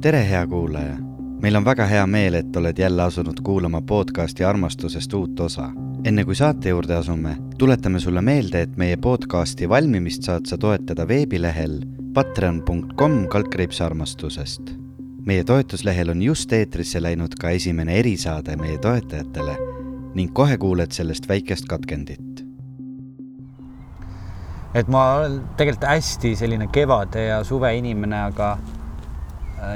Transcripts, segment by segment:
tere, hea kuulaja! meil on väga hea meel, et oled jälle asunud kuulama podcasti armastusest uut osa. enne kui saate juurde asume, tuletame sulle meelde, et meie podcasti valmimist saad sa toetada veebilehel patreon.com kaldkriips armastusest. meie toetuslehel on just eetrisse läinud ka esimene erisaade meie toetajatele ning kohe kuuled sellest väikest katkendit. et ma olen tegelikult hästi selline kevade ja suve inimene, aga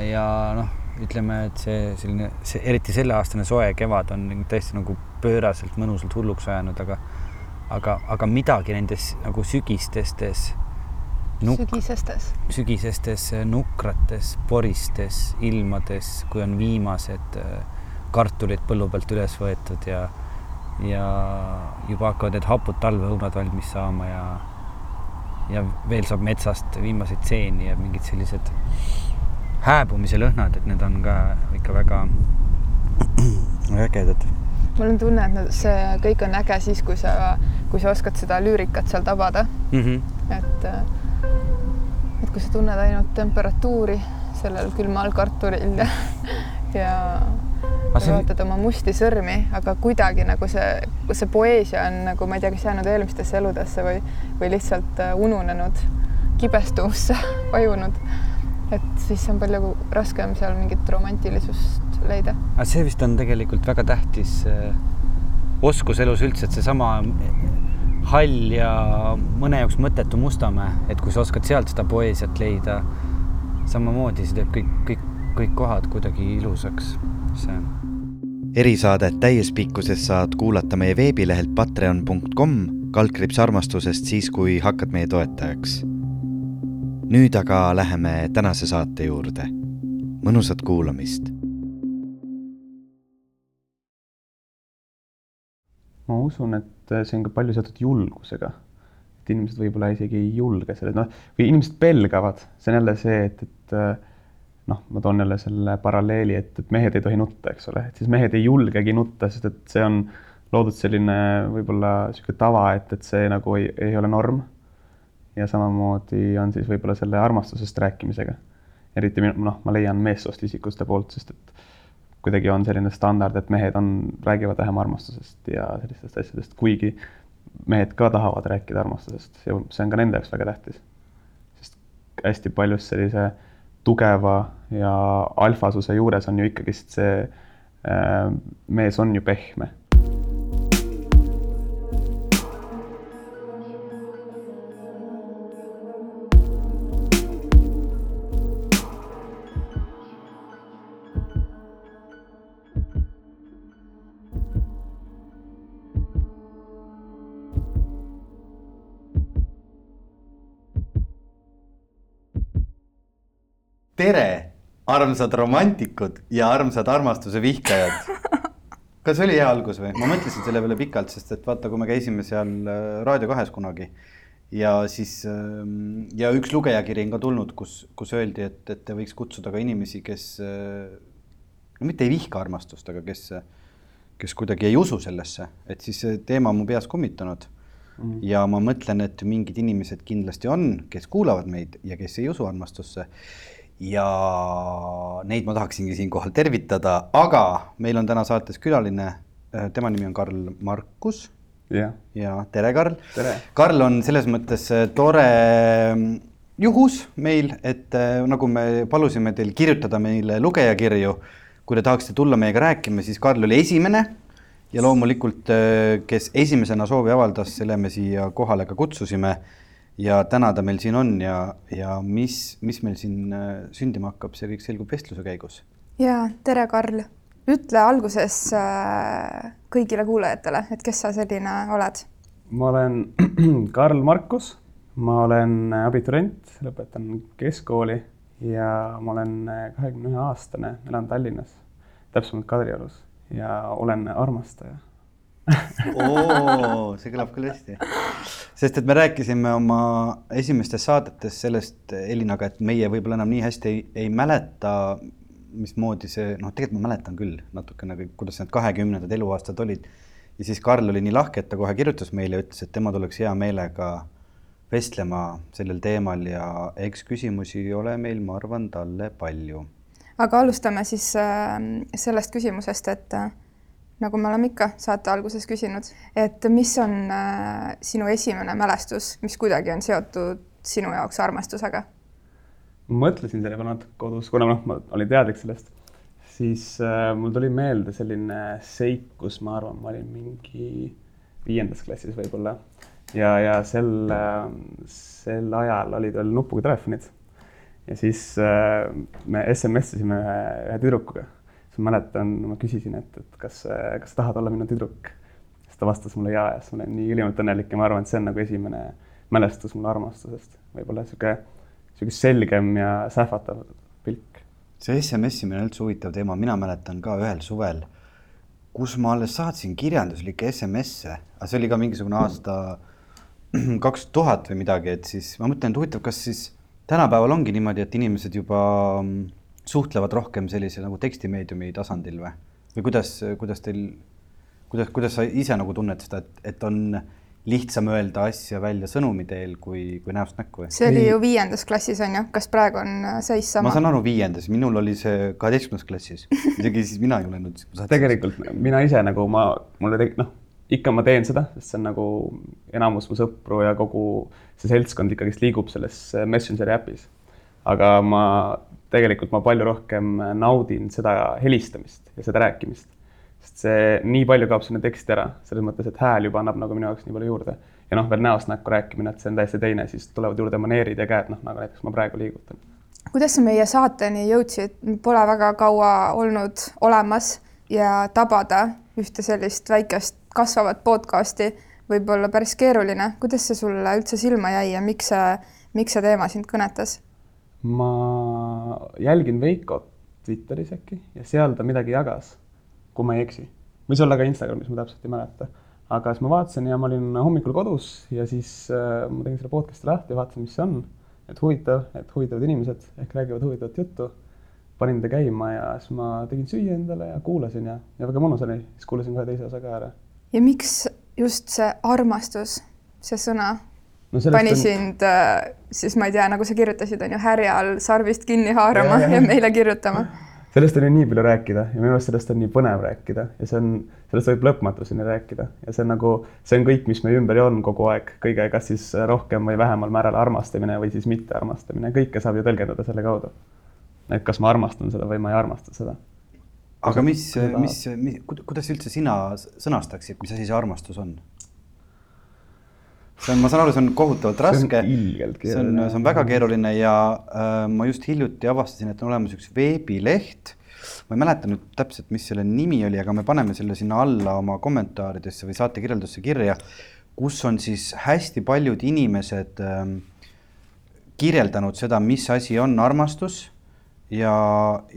ja noh, ütleme, et see selline, see eriti selleaastane soe kevad on tõesti nagu pööraselt mõnusalt hulluks ajanud, aga aga, aga midagi nendes nagu sügistestes nuk, sügisestes, sügisestes nukrates, poristes ilmades, kui on viimased äh, kartulid põllu pealt üles võetud ja ja juba hakkavad need hapud talveõunad valmis saama ja ja veel saab metsast viimaseid seeni ja mingid sellised hääbumise lõhnad, et need on ka ikka väga ägedad. mul on tunne, et see kõik on äge siis, kui sa, kui sa oskad seda lüürikat seal tabada mm. -hmm. et, et kui sa tunned ainult temperatuuri sellel külmal kartulil ja, ja see... vaatad oma musti sõrmi, aga kuidagi nagu see, see poeesia on nagu ma ei tea, kas jäänud eelmistesse eludesse või, või lihtsalt äh, ununenud, kibestuvusse vajunud. Et siis on palju raskem seal mingit romantilisust leida. aga see vist on tegelikult väga tähtis äh, oskus elus üldse, et seesama hall ja mõne jaoks mõttetu Mustamäe, et kui sa oskad sealt seda poeesiat leida, samamoodi see teeb kõik, kõik, kõik kohad kuidagi ilusaks, see erisaadet täies pikkuses saad kuulata meie veebilehelt patreon.com kaldkriips armastusest siis, kui hakkad meie toetajaks. Nüüd aga läheme tänase saate juurde. mõnusat kuulamist. ma usun, et see on ka palju seotud julgusega. et inimesed võib-olla isegi ei julge selle, noh, või inimesed pelgavad, see on jälle see, et, et noh, ma toon jälle selle paralleeli, et, et mehed ei tohi nutta, eks ole, et siis mehed ei julgegi nutta, sest et see on loodud selline võib-olla niisugune tava, et, et see nagu ei, ei ole norm. Ja samamoodi on siis võib-olla selle armastusest rääkimisega. eriti noh, ma leian meessoost isikuste poolt, sest et kuidagi on selline standard, et mehed on, räägivad vähem armastusest ja sellistest asjadest, kuigi mehed ka tahavad rääkida armastusest ja see on ka nende jaoks väga tähtis. sest hästi paljus sellise tugeva ja alfasuse juures on ju ikkagist see äh, mees on ju pehme tere, armsad romantikud ja armsad armastuse vihkajad. kas oli hea algus või? ma mõtlesin selle peale pikalt, sest et vaata, kui me käisime seal äh, Raadio kahes kunagi ja siis ähm, ja üks lugejakiri on ka tulnud, kus, kus öeldi, et, et te võiks kutsuda ka inimesi, kes äh, no mitte ei vihka armastust, aga kes, kes kuidagi ei usu sellesse, et siis see teema on mu peas kummitanud mm. -hmm. ja ma mõtlen, et mingid inimesed kindlasti on, kes kuulavad meid ja kes ei usu armastusse ja neid ma tahaksingi siinkohal tervitada, aga meil on täna saates külaline, äh, tema nimi on Karl Markus. ja, ja tere, Karl. Karl on selles mõttes äh, tore mm, juhus meil, et äh, nagu me palusime teil kirjutada meile lugejakirju, kui te tahaksite tulla meiega rääkima, siis Karl oli esimene. Ja loomulikult, kes esimesena soovi avaldas, selle me siia kohale ka kutsusime ja täna ta meil siin on ja, ja mis, mis meil siin äh, sündima hakkab, see kõik selgub vestluse käigus. ja tere, Karl. ütle alguses äh, kõigile kuulajatele, et kes sa selline oled? ma olen Karl Markus, ma olen abiturient, lõpetan keskkooli ja ma olen kahekümne ühe aastane, elan Tallinnas, täpsemalt Kadriorus ja olen armastaja oo, see kõlab küll hästi. sest et me rääkisime oma esimestes saadetes sellest Elinaga, et meie võib-olla enam nii hästi ei, ei mäleta, mismoodi see, noh, tegelikult ma mäletan küll natukene, kuidas need kahekümnendad eluaastad olid. ja siis Karl oli nii lahke, et ta kohe kirjutas meile ja ütles, et tema tuleks hea meelega vestlema sellel teemal ja eks küsimusi ole meil, ma arvan, talle palju aga alustame siis äh, sellest küsimusest, et äh, nagu me oleme ikka saate alguses küsinud, et mis on äh, sinu esimene mälestus, mis kuidagi on seotud sinu jaoks armastusega? mõtlesin selle peale natuke kodus, kuna noh, ma olin teadlik sellest, siis äh, mul tuli meelde selline seik, kus ma arvan, ma olin mingi viiendas klassis võib-olla ja, ja sel äh,, sel ajal olid veel nupuga telefonid. ja siis äh, me SMS-isime ühe, ühe tüdrukuga siis ma mäletan, ma küsisin, et, et kas, kas tahad olla minu tüdruk. siis ta vastas mulle jaa ja siis ma olin nii ülimalt õnnelik ja ma arvan, et see on nagu esimene mälestus mulle armastusest, võib-olla sihuke, sihuke selgem ja sähvatav pilk. see SMS-imine on üldse huvitav teema, mina mäletan ka ühel suvel, kus ma alles saatsin kirjanduslikke SMS-e, aga see oli ka mingisugune aasta kaks tuhat või midagi, et siis ma mõtlen, et huvitav, kas siis tänapäeval ongi niimoodi, et inimesed juba suhtlevad rohkem sellise nagu tekstimeediumi tasandil või, või kuidas, kuidas teil, kuidas, kuidas sa ise nagu tunned seda, et, et on lihtsam öelda asja välja sõnumi teel kui, kui näost näkku? see oli ju viiendas klassis on ju, kas praegu on äh, seis sama? ma saan aru, viiendas, minul oli see kaheteistkümnendas klassis, isegi siis mina ei julenud. tegelikult mina ise nagu ma, mulle tegi, noh, ikka ma teen seda, sest see on nagu enamus mu sõpru ja kogu see seltskond ikkagist liigub selles Messengeri äpis. aga ma tegelikult ma palju rohkem naudin seda helistamist ja seda rääkimist. sest see nii palju kaob sinna teksti ära, selles mõttes, et hääl juba annab nagu minu jaoks nii palju juurde. ja noh, veel näost näkku rääkimine, et see on täiesti teine, siis tulevad juurde maneerid ja käed, noh nagu näiteks ma praegu liigutan. kuidas sa meie saateni jõudsid, pole väga kaua olnud olemas ja tabada ühte sellist väikest kasvavat podcast'i võib olla päris keeruline. kuidas see sulle üldse silma jäi ja miks see, miks see teema sind kõnetas? Ma jälgin Veikot Twitteris äkki ja seal ta midagi jagas, kui ma ei eksi. võis olla ka Instagramis, ma täpselt ei mäleta. aga siis ma vaatasin ja ma olin hommikul kodus ja siis äh, ma tegin selle podcast'i lahti ja vaatasin, mis see on. et huvitav, et huvitavad inimesed ehk räägivad huvitavat juttu. panin ta käima ja siis ma tegin süüa endale ja kuulasin ja, ja väga mõnus oli, siis kuulasin kohe teise osa ka ära. ja miks just see armastus, see sõna no pani on... sind äh, siis ma ei tea, nagu sa kirjutasid, on ju härjal sarvist kinni haarama ja, ja. ja meile kirjutama. sellest on ju nii palju rääkida ja minu arust sellest on nii põnev rääkida ja see on, sellest võib lõpmatuseni rääkida ja see on nagu, see on kõik, mis meie ümber on kogu aeg, kõige, kas siis rohkem või vähemal määral armastamine või siis mittearmastamine, kõike saab ju tõlgendada selle kaudu. et kas ma armastan seda või ma ei armasta seda. aga mis, mis, mis, kuidas üldse sina sõnastaksid, mis asi see armastus on? See on, ma saan aru, see on kohutavalt raske. see on, see on väga keeruline ja äh, ma just hiljuti avastasin, et on olemas üks veebileht. ma ei mäleta nüüd täpselt, mis selle nimi oli, aga me paneme selle sinna alla oma kommentaaridesse või saate kirjeldusse kirja, kus on siis hästi paljud inimesed äh, kirjeldanud seda, mis asi on armastus ja,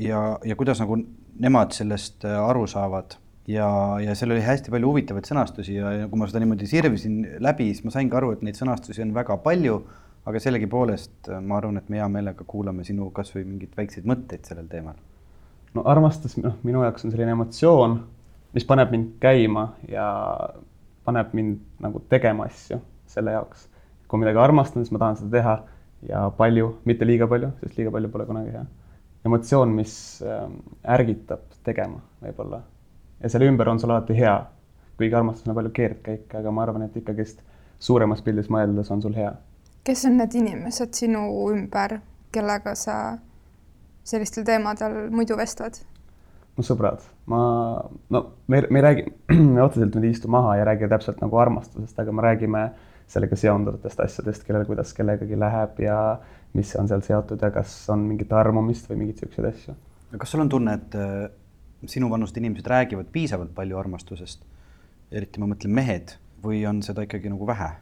ja, ja kuidas nagu nemad sellest äh, aru saavad ja, ja seal oli hästi palju huvitavaid sõnastusi ja, ja kui ma seda niimoodi sirvisin läbi, siis ma sain ka aru, et neid sõnastusi on väga palju, aga sellegipoolest äh, ma arvan, et me hea meelega kuulame sinu kasvõi mingeid väikseid mõtteid sellel teemal. no armastus, noh, minu jaoks on selline emotsioon, mis paneb mind käima ja paneb mind nagu tegema asju selle jaoks. kui midagi armastan, siis ma tahan seda teha ja palju, mitte liiga palju, sest liiga palju pole kunagi hea. emotsioon, mis ähm, ärgitab tegema võib-olla ja selle ümber on sul alati hea. kuigi armastus on palju keerdkäike, aga ma arvan, et ikkagist suuremas pildis mõeldes on sul hea. kes on need inimesed sinu ümber, kellega sa sellistel teemadel muidu vestled? no sõbrad, ma, no me, me ei räägi, me otseselt nüüd ei istu maha ja räägi täpselt nagu armastusest, aga me räägime sellega seonduvatest asjadest, kellel, kuidas kellegagi läheb ja mis on seal seotud ja kas on mingit armumist või mingeid siukseid asju. kas sul on tunne, et sinuvanused inimesed räägivad piisavalt palju armastusest, eriti ma mõtlen mehed, või on seda ikkagi nagu vähe?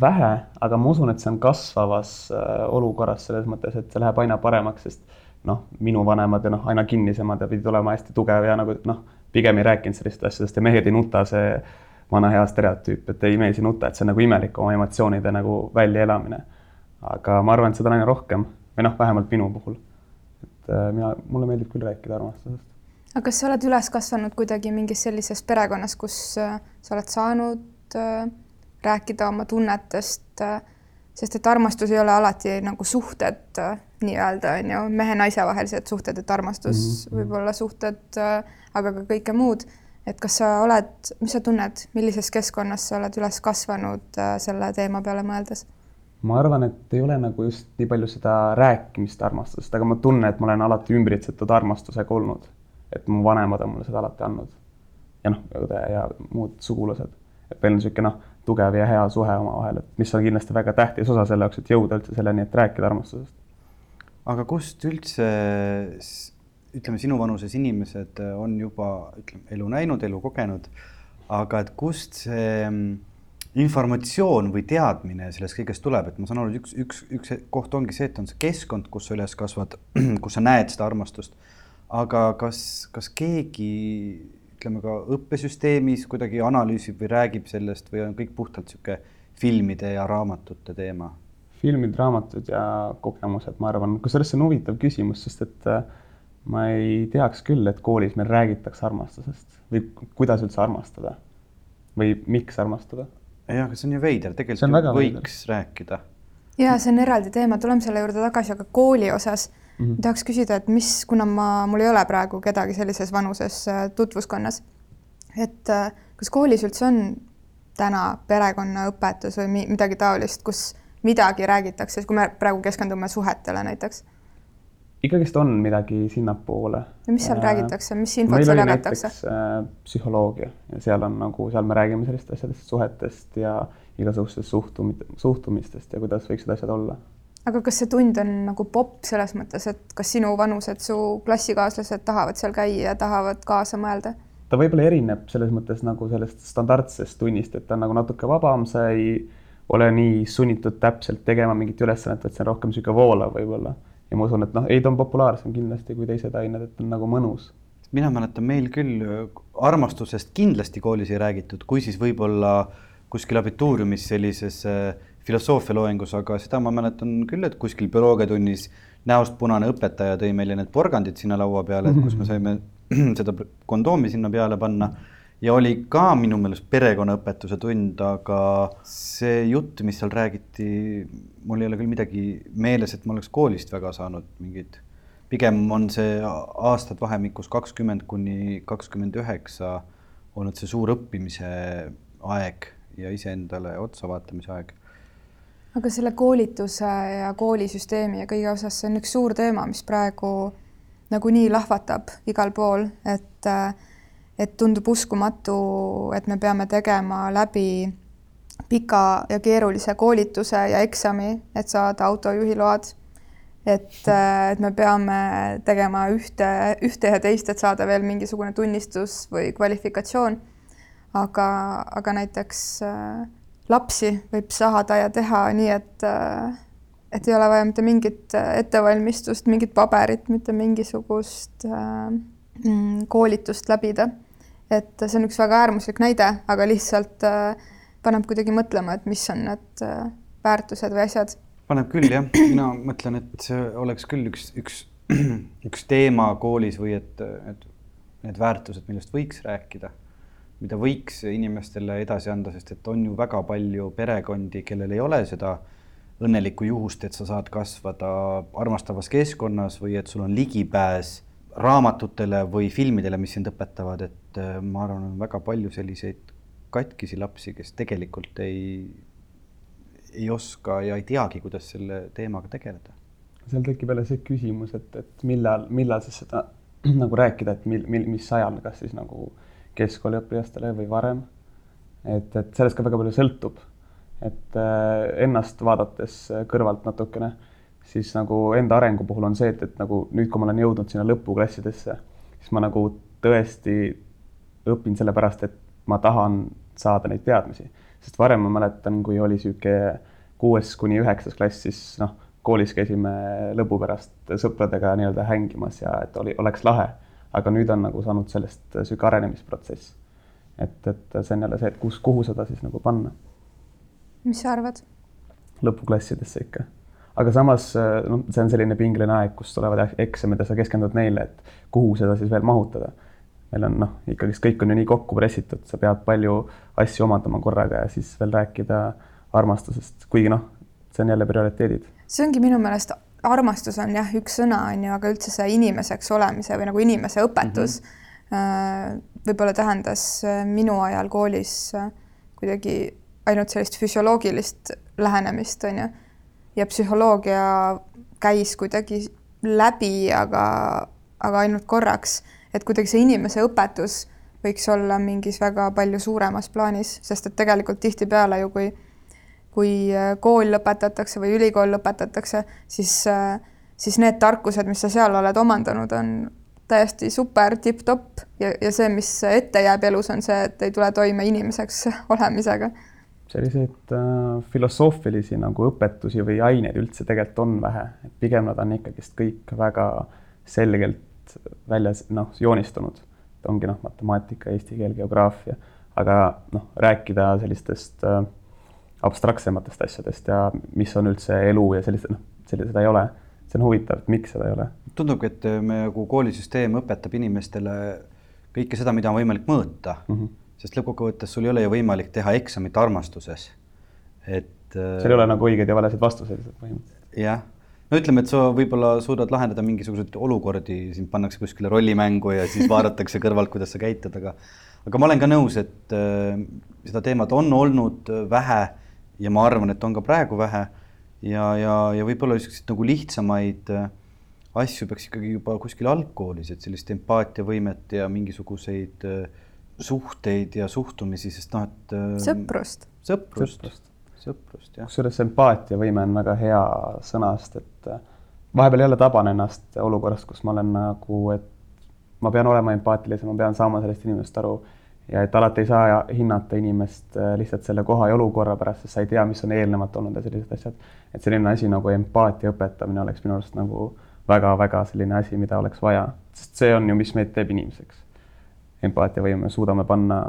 vähe, aga ma usun, et see on kasvavas äh, olukorras selles mõttes, et see läheb aina paremaks, sest noh, minu vanemad ja noh, aina kinnisemad ja pidid olema hästi tugev ja nagu noh, pigem ei rääkinud sellistest asjadest ja mehed ei nuta, see vana hea stereotüüp, et ei, mees ei nuta, et see on nagu imelik oma emotsioonide nagu väljaelamine. aga ma arvan, et seda on aina rohkem või noh, vähemalt minu puhul. et äh, mina, mulle meeldib küll rääkida armastusest aga kas sa oled üles kasvanud kuidagi mingis sellises perekonnas, kus äh, sa oled saanud äh, rääkida oma tunnetest äh,, sest et armastus ei ole alati nagu suhted nii-öelda on ju mehe-naise vahelised suhted, et armastus mm -hmm. võib olla suhted, aga ka kõike muud. et kas sa oled, mis sa tunned, millises keskkonnas sa oled üles kasvanud selle teema peale mõeldes? ma arvan, et ei ole nagu just nii palju seda rääkimist armastusest, aga ma tunnen, et ma olen alati ümbritsetud armastusega olnud. Et mu vanemad on mulle seda alati andnud. ja noh, õde ja muud sugulased. et meil on niisugune noh, tugev ja hea suhe omavahel, et mis on kindlasti väga tähtis osa selle jaoks, et jõuda üldse selleni, et rääkida armastusest aga kust üldse ütleme, sinuvanuses inimesed on juba ütleme, elu näinud, elu kogenud, aga et kust see mm, informatsioon või teadmine sellest kõigest tuleb, et ma saan aru, üks, üks, üks koht ongi see, et on see keskkond, kus sa üles kasvad, kus sa näed seda armastust. Aga kas, kas keegi ütleme ka õppesüsteemis kuidagi analüüsib või räägib sellest või on kõik puhtalt niisugune filmide ja raamatute teema? filmid, raamatud ja kogemused, ma arvan, kusjuures see on huvitav küsimus, sest et äh, ma ei teaks küll, et koolis meil räägitakse armastusest või kuidas üldse armastada või miks armastada. jah, aga see on ju veider, tegelikult võiks veider. rääkida. ja see on eraldi teema, tuleme selle juurde tagasi, aga kooli osas mm -hmm. tahaks küsida, et mis, kuna ma, mul ei ole praegu kedagi sellises vanuses äh, tutvuskonnas, et äh, kas koolis üldse on täna perekonnaõpetus või midagi taolist, kus midagi räägitakse, kui me praegu keskendume suhetele näiteks? ikkagist on midagi sinnapoole. mis seal äh, räägitakse, mis infot seal jagatakse? Äh, psühholoogia ja seal on nagu, seal me räägime sellistest asjadest, suhetest ja igasugustest suhtumit-, suhtumistest ja kuidas võiksid asjad olla. Aga kas see tund on nagu popp selles mõttes, et kas sinu vanused, su klassikaaslased tahavad seal käia ja tahavad kaasa mõelda? ta võib-olla erineb selles mõttes nagu sellest standardsest tunnist, et ta on nagu natuke vabam, sa ei ole nii sunnitud täpselt tegema mingit ülesannet, vaid see on rohkem niisugune voolav võib-olla. ja ma usun, et noh, ei, ta on populaarsem kindlasti kui teised ained, et on nagu mõnus. mina mäletan, meil küll armastusest kindlasti koolis ei räägitud, kui siis võib-olla kuskil abituuriumis sellises äh, filosoofialoengus, aga seda ma mäletan küll, et kuskil bioloogiatunnis näost punane õpetaja tõi meile need porgandid sinna laua peale, et kus me saime seda kondoomi sinna peale panna. Ja oli ka minu meelest perekonnaõpetuse tund, aga see jutt, mis seal räägiti, mul ei ole küll midagi meeles, et ma oleks koolist väga saanud mingit, pigem on see aastad vahemikus kakskümmend kuni kakskümmend üheksa olnud see suur õppimise aeg ja iseendale otsa vaatamise aeg. Aga selle koolituse ja koolisüsteemi ja kõige osas, see on üks suur teema, mis praegu nagunii lahvatab igal pool, et et tundub uskumatu, et me peame tegema läbi pika ja keerulise koolituse ja eksami, et saada autojuhiload. et, et me peame tegema ühte, ühte ja teist, et saada veel mingisugune tunnistus või kvalifikatsioon. aga, aga näiteks äh, lapsi võib saada ja teha nii, et äh, et ei ole vaja mitte mingit ettevalmistust, mingit paberit, mitte mingisugust äh, mm, koolitust läbida. Et see on üks väga äärmuslik näide, aga lihtsalt äh, paneb kuidagi mõtlema, et mis on need äh, väärtused või asjad. paneb küll jah, mina mõtlen, et oleks küll üks, üks, üks teema koolis või et, et need väärtused, millest võiks rääkida, mida võiks inimestele edasi anda, sest et on ju väga palju perekondi, kellel ei ole seda õnnelikku juhust, et sa saad kasvada armastavas keskkonnas või et sul on ligipääs raamatutele või filmidele, mis sind õpetavad, et äh, ma arvan, on väga palju selliseid katkisi lapsi, kes tegelikult ei, ei oska ja ei teagi, kuidas selle teemaga tegeleda. seal tekib jälle see küsimus, et, et millal, millal siis seda nagu rääkida, et mil, mil, mis ajal, kas siis nagu keskkooliõpilastele või varem. et, et sellest ka väga palju sõltub. et äh, ennast vaadates kõrvalt natukene siis nagu enda arengu puhul on see, et, et nagu nüüd, kui ma olen jõudnud sinna lõpuklassidesse, siis ma nagu tõesti õpin sellepärast, et ma tahan saada neid teadmisi. sest varem ma mäletan, kui oli niisugune kuues kuni üheksas klass, siis noh, koolis käisime lõbu pärast sõpradega nii-öelda hängimas ja et oli, oleks lahe. Aga nüüd on nagu saanud sellest niisugune arenemisprotsess. et, et see on jälle see, et kus, kuhu seda siis nagu panna. mis sa arvad? lõpuklassidesse ikka aga samas noh, see on selline pingeline aeg, kus tulevad eksamid ja sa keskendud neile, et kuhu seda siis veel mahutada. meil on noh, ikkagist kõik on ju nii kokku pressitud, sa pead palju asju omandama korraga ja siis veel rääkida armastusest, kuigi noh, see on jälle prioriteedid. see ongi minu meelest armastus on jah, üks sõna on ju, aga üldse see inimeseks olemise või nagu inimese õpetus mm -hmm. võib-olla tähendas minu ajal koolis kuidagi ainult sellist füsioloogilist lähenemist, on ju. ja psühholoogia käis kuidagi läbi, aga, aga ainult korraks, et kuidagi see inimese õpetus võiks olla mingis väga palju suuremas plaanis, sest et tegelikult tihtipeale ju kui kui äh, kool lõpetatakse või ülikool lõpetatakse, siis, äh, siis need tarkused, mis sa seal oled omandanud, on täiesti super tipp-topp ja, ja see, mis ette jääb elus, on see, et ei tule toime inimeseks olemisega. selliseid äh, filosoofilisi nagu õpetusi või aineid üldse tegelikult on vähe, et pigem nad on ikkagist kõik väga selgelt väljas, noh, joonistunud. ongi noh, matemaatika, eesti keel, geograafia, aga noh, rääkida sellistest äh, abstraktsematest asjadest ja mis on üldse elu ja sellist, noh, seda ei ole. see on huvitav, et miks seda ei ole. tundubki, et me nagu koolisüsteem õpetab inimestele kõike seda, mida on võimalik mõõta mm. -hmm. sest lõppkokkuvõttes sul ei ole ju võimalik teha eksamit armastuses. et. seal ei ole nagu õigeid ja valesid vastuseid põhimõtteliselt. jah, no ütleme, et sa võib-olla suudad lahendada mingisuguseid olukordi, sind pannakse kuskile rollimängu ja siis vaadatakse kõrvalt, kuidas sa käitud, aga aga ma olen ka nõus, et äh, seda teemat on olnud vähe ja ma arvan, et on ka praegu vähe ja, ja, ja võib-olla niisuguseid nagu lihtsamaid äh, asju peaks ikkagi juba kuskil algkoolis, et sellist empaatiavõimet ja mingisuguseid äh, suhteid ja suhtumisi, sest noh, et. Äh, sõprust. sõprust, sõprust, jah. kusjuures empaatiavõime on väga hea sõna, sest et vahepeal jälle taban ennast olukorrast, kus ma olen nagu, et ma pean olema empaatilisem, ma pean saama sellest inimesest aru ja et alati ei saa hinnata inimest äh, lihtsalt selle koha ja olukorra pärast, sest sa ei tea, mis on eelnevalt olnud ja sellised asjad. et selline asi nagu empaatia õpetamine oleks minu arust nagu väga-väga selline asi, mida oleks vaja, sest see on ju, mis meid teeb inimeseks. empaatiavõime, suudame panna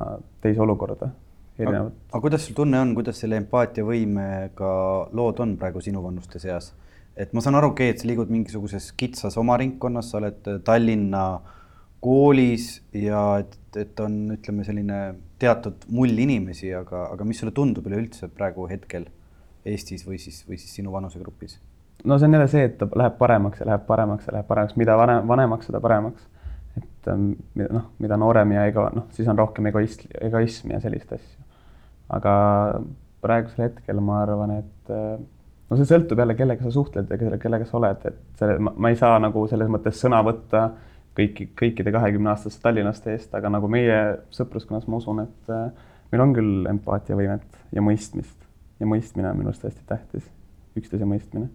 teise olukorda. aga, aga kuidas sul tunne on, kuidas selle empaatiavõimega lood on praegu sinu vanuste seas? et ma saan aru, okei et sa liigud mingisuguses kitsas oma ringkonnas, sa oled Tallinna koolis ja et et on, ütleme, selline teatud mull inimesi, aga, aga mis sulle tundub üleüldse praegu hetkel Eestis või siis, või siis sinu vanusegrupis? no see on jälle see, et ta läheb paremaks ja läheb paremaks ja läheb paremaks, mida vanem, vanemaks, seda paremaks. et ähm, noh, mida noorem ja ega noh, siis on rohkem egoist, egoismi ja sellist asju. aga praegusel hetkel ma arvan, et äh, no see sõltub jälle, kellega sa suhtled ja kellega, sa oled, et selle, ma ei saa nagu selles mõttes sõna võtta kõiki, kõikide kahekümne aastaste tallinlaste eest, aga nagu meie sõpruskonnas ma usun, et äh, meil on küll empaatiavõimet ja mõistmist. Ja mõistmine on minu arust hästi tähtis, üksteise mõistmine.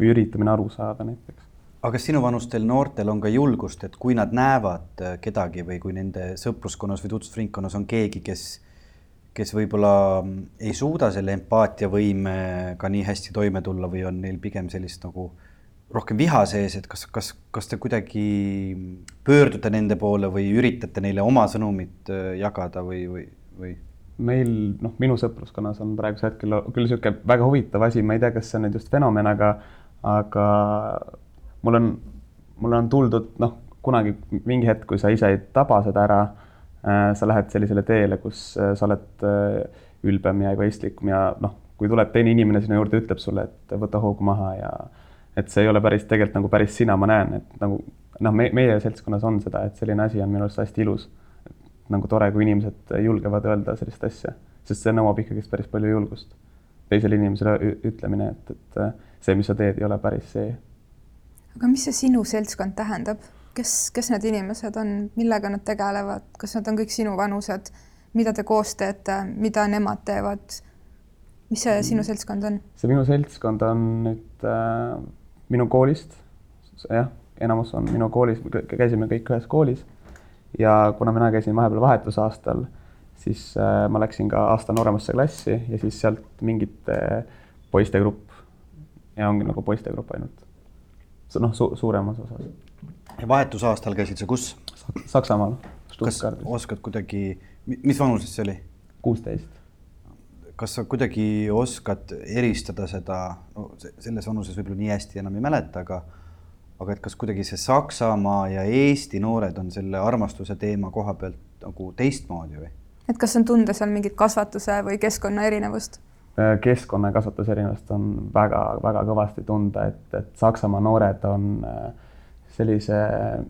Või üritamine aru saada näiteks. aga kas sinuvanustel noortel on ka julgust, et kui nad näevad äh, kedagi või kui nende sõpruskonnas või tutvusringkonnas on keegi, kes, kes võib-olla mm, ei suuda selle empaatiavõimega nii hästi toime tulla või on neil pigem sellist nagu äh, rohkem viha sees, et kas, kas, kas te kuidagi pöördute nende poole või üritate neile oma sõnumit äh, jagada või, või, või? meil noh, minu sõpruskonnas on praegusel hetkel küll niisugune väga huvitav asi, ma ei tea, kas see on nüüd just fenomen, aga, aga mul on, mulle on tuldud noh, kunagi mingi hetk, kui sa ise ei taba seda ära äh,, sa lähed sellisele teele, kus äh, sa oled äh, ülbem ja egoistlikum ja noh, kui tuleb teine inimene sinu juurde, ütleb sulle, et võta hoogu maha ja et see ei ole päris tegelikult nagu päris sina, ma näen, et nagu noh, me, meie seltskonnas on seda, et selline asi on minu arust hästi ilus. nagu tore, kui inimesed julgevad öelda sellist asja, sest see nõuab ikkagist päris palju julgust. teisele inimesele ütlemine, et, et see, mis sa teed, ei ole päris see. aga mis see sinu seltskond tähendab, kes, kes need inimesed on, millega nad tegelevad, kas nad on kõik sinu vanused, mida te koos teete, mida nemad teevad? mis see sinu seltskond on? see minu seltskond on nüüd äh, minu koolist, jah, enamus on minu koolis, käisime kõik ühes koolis ja kuna mina käisin vahepeal vahetusaastal, siis äh, ma läksin ka aasta nooremasse klassi ja siis sealt mingite poiste grupp ja ongi nagu poiste grupp ainult. noh su, suuremas osas. ja vahetusaastal käisid sa kus? Saksamaal. kas oskad kuidagi, mis vanuses see oli? kuusteist kas sa kuidagi oskad eristada seda, no selles vanuses võib-olla nii hästi enam ei mäleta, aga aga et kas kuidagi see Saksamaa ja Eesti noored on selle armastuse teema koha pealt nagu teistmoodi või? et kas on tunda seal mingit kasvatuse või keskkonna erinevust? äh, keskkonnakasvatuse erinevust on väga-väga kõvasti tunda, et, et Saksamaa noored on äh, sellise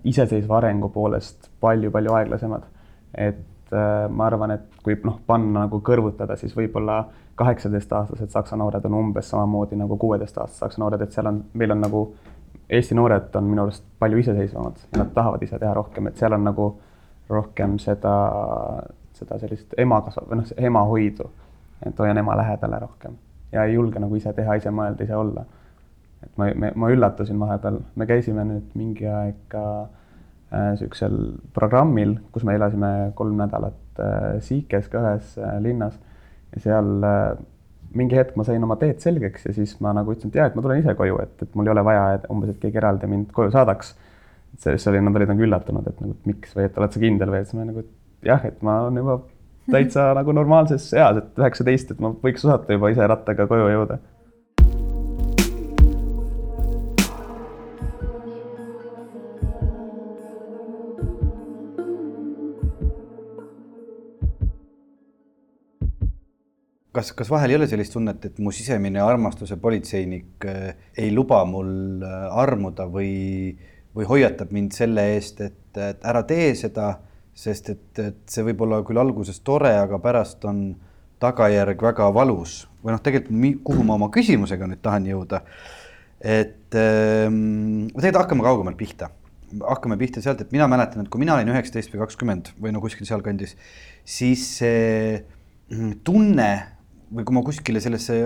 iseseisva arengu poolest palju-palju aeglasemad. et ma arvan, et kui noh, panna nagu kõrvutada, siis võib-olla kaheksateistaastased Saksa noored on umbes samamoodi nagu kuueteistaastased Saksa noored, et seal on, meil on nagu Eesti noored on minu arust palju iseseisvamad ja nad tahavad ise teha rohkem, et seal on nagu rohkem seda, seda sellist ema kasvab või noh, ema hoidu. et hoian ema lähedale rohkem ja ei julge nagu ise teha, ise mõelda, ise olla. et ma, ma, üllatusin vahepeal, me käisime nüüd mingi aeg ka äh, siuksel programmil, kus me elasime kolm nädalat äh, Siikes ka ühes äh, linnas ja seal äh, mingi hetk ma sain oma teed selgeks ja siis ma nagu ütlesin, et jaa, et ma tulen ise koju, et, et mul ei ole vaja, et umbes, et keegi eraldi mind koju saadaks. see, see oli, nad olid nagu üllatunud, et nagu, et miks või et oled sa kindel või, et siis ma nagu, et jah, et ma olen juba täitsa nagu normaalses eas, et üheksateist, et ma võiks osata juba ise rattaga koju jõuda kas, kas vahel ei ole sellist tunnet, et mu sisemine armastuse politseinik äh, ei luba mul äh, armuda või, või hoiatab mind selle eest, et, et ära tee seda, sest et, et see võib olla küll alguses tore, aga pärast on tagajärg väga valus või noh, tegelikult kuhu ma oma küsimusega nüüd tahan jõuda. et ähm, tegelikult hakkame kaugemalt pihta, hakkame pihta sealt, et mina mäletan, et kui mina olin üheksateist või kakskümmend või no kuskil sealkandis, siis see mm, tunne või kui ma kuskile sellesse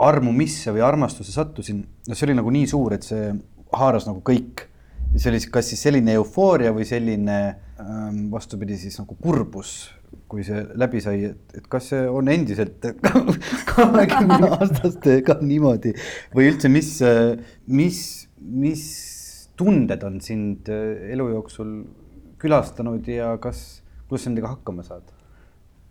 armumisse või armastusse sattusin, no see oli nagu nii suur, et see haaras nagu kõik. see oli kas siis selline eufooria või selline ähm, vastupidi siis nagu kurbus, kui see läbi sai, et, et kas see on endiselt kahekümne aastastega niimoodi või üldse, mis, mis, mis tunded on sind elu jooksul külastanud ja kas, kuidas sa nendega hakkama saad?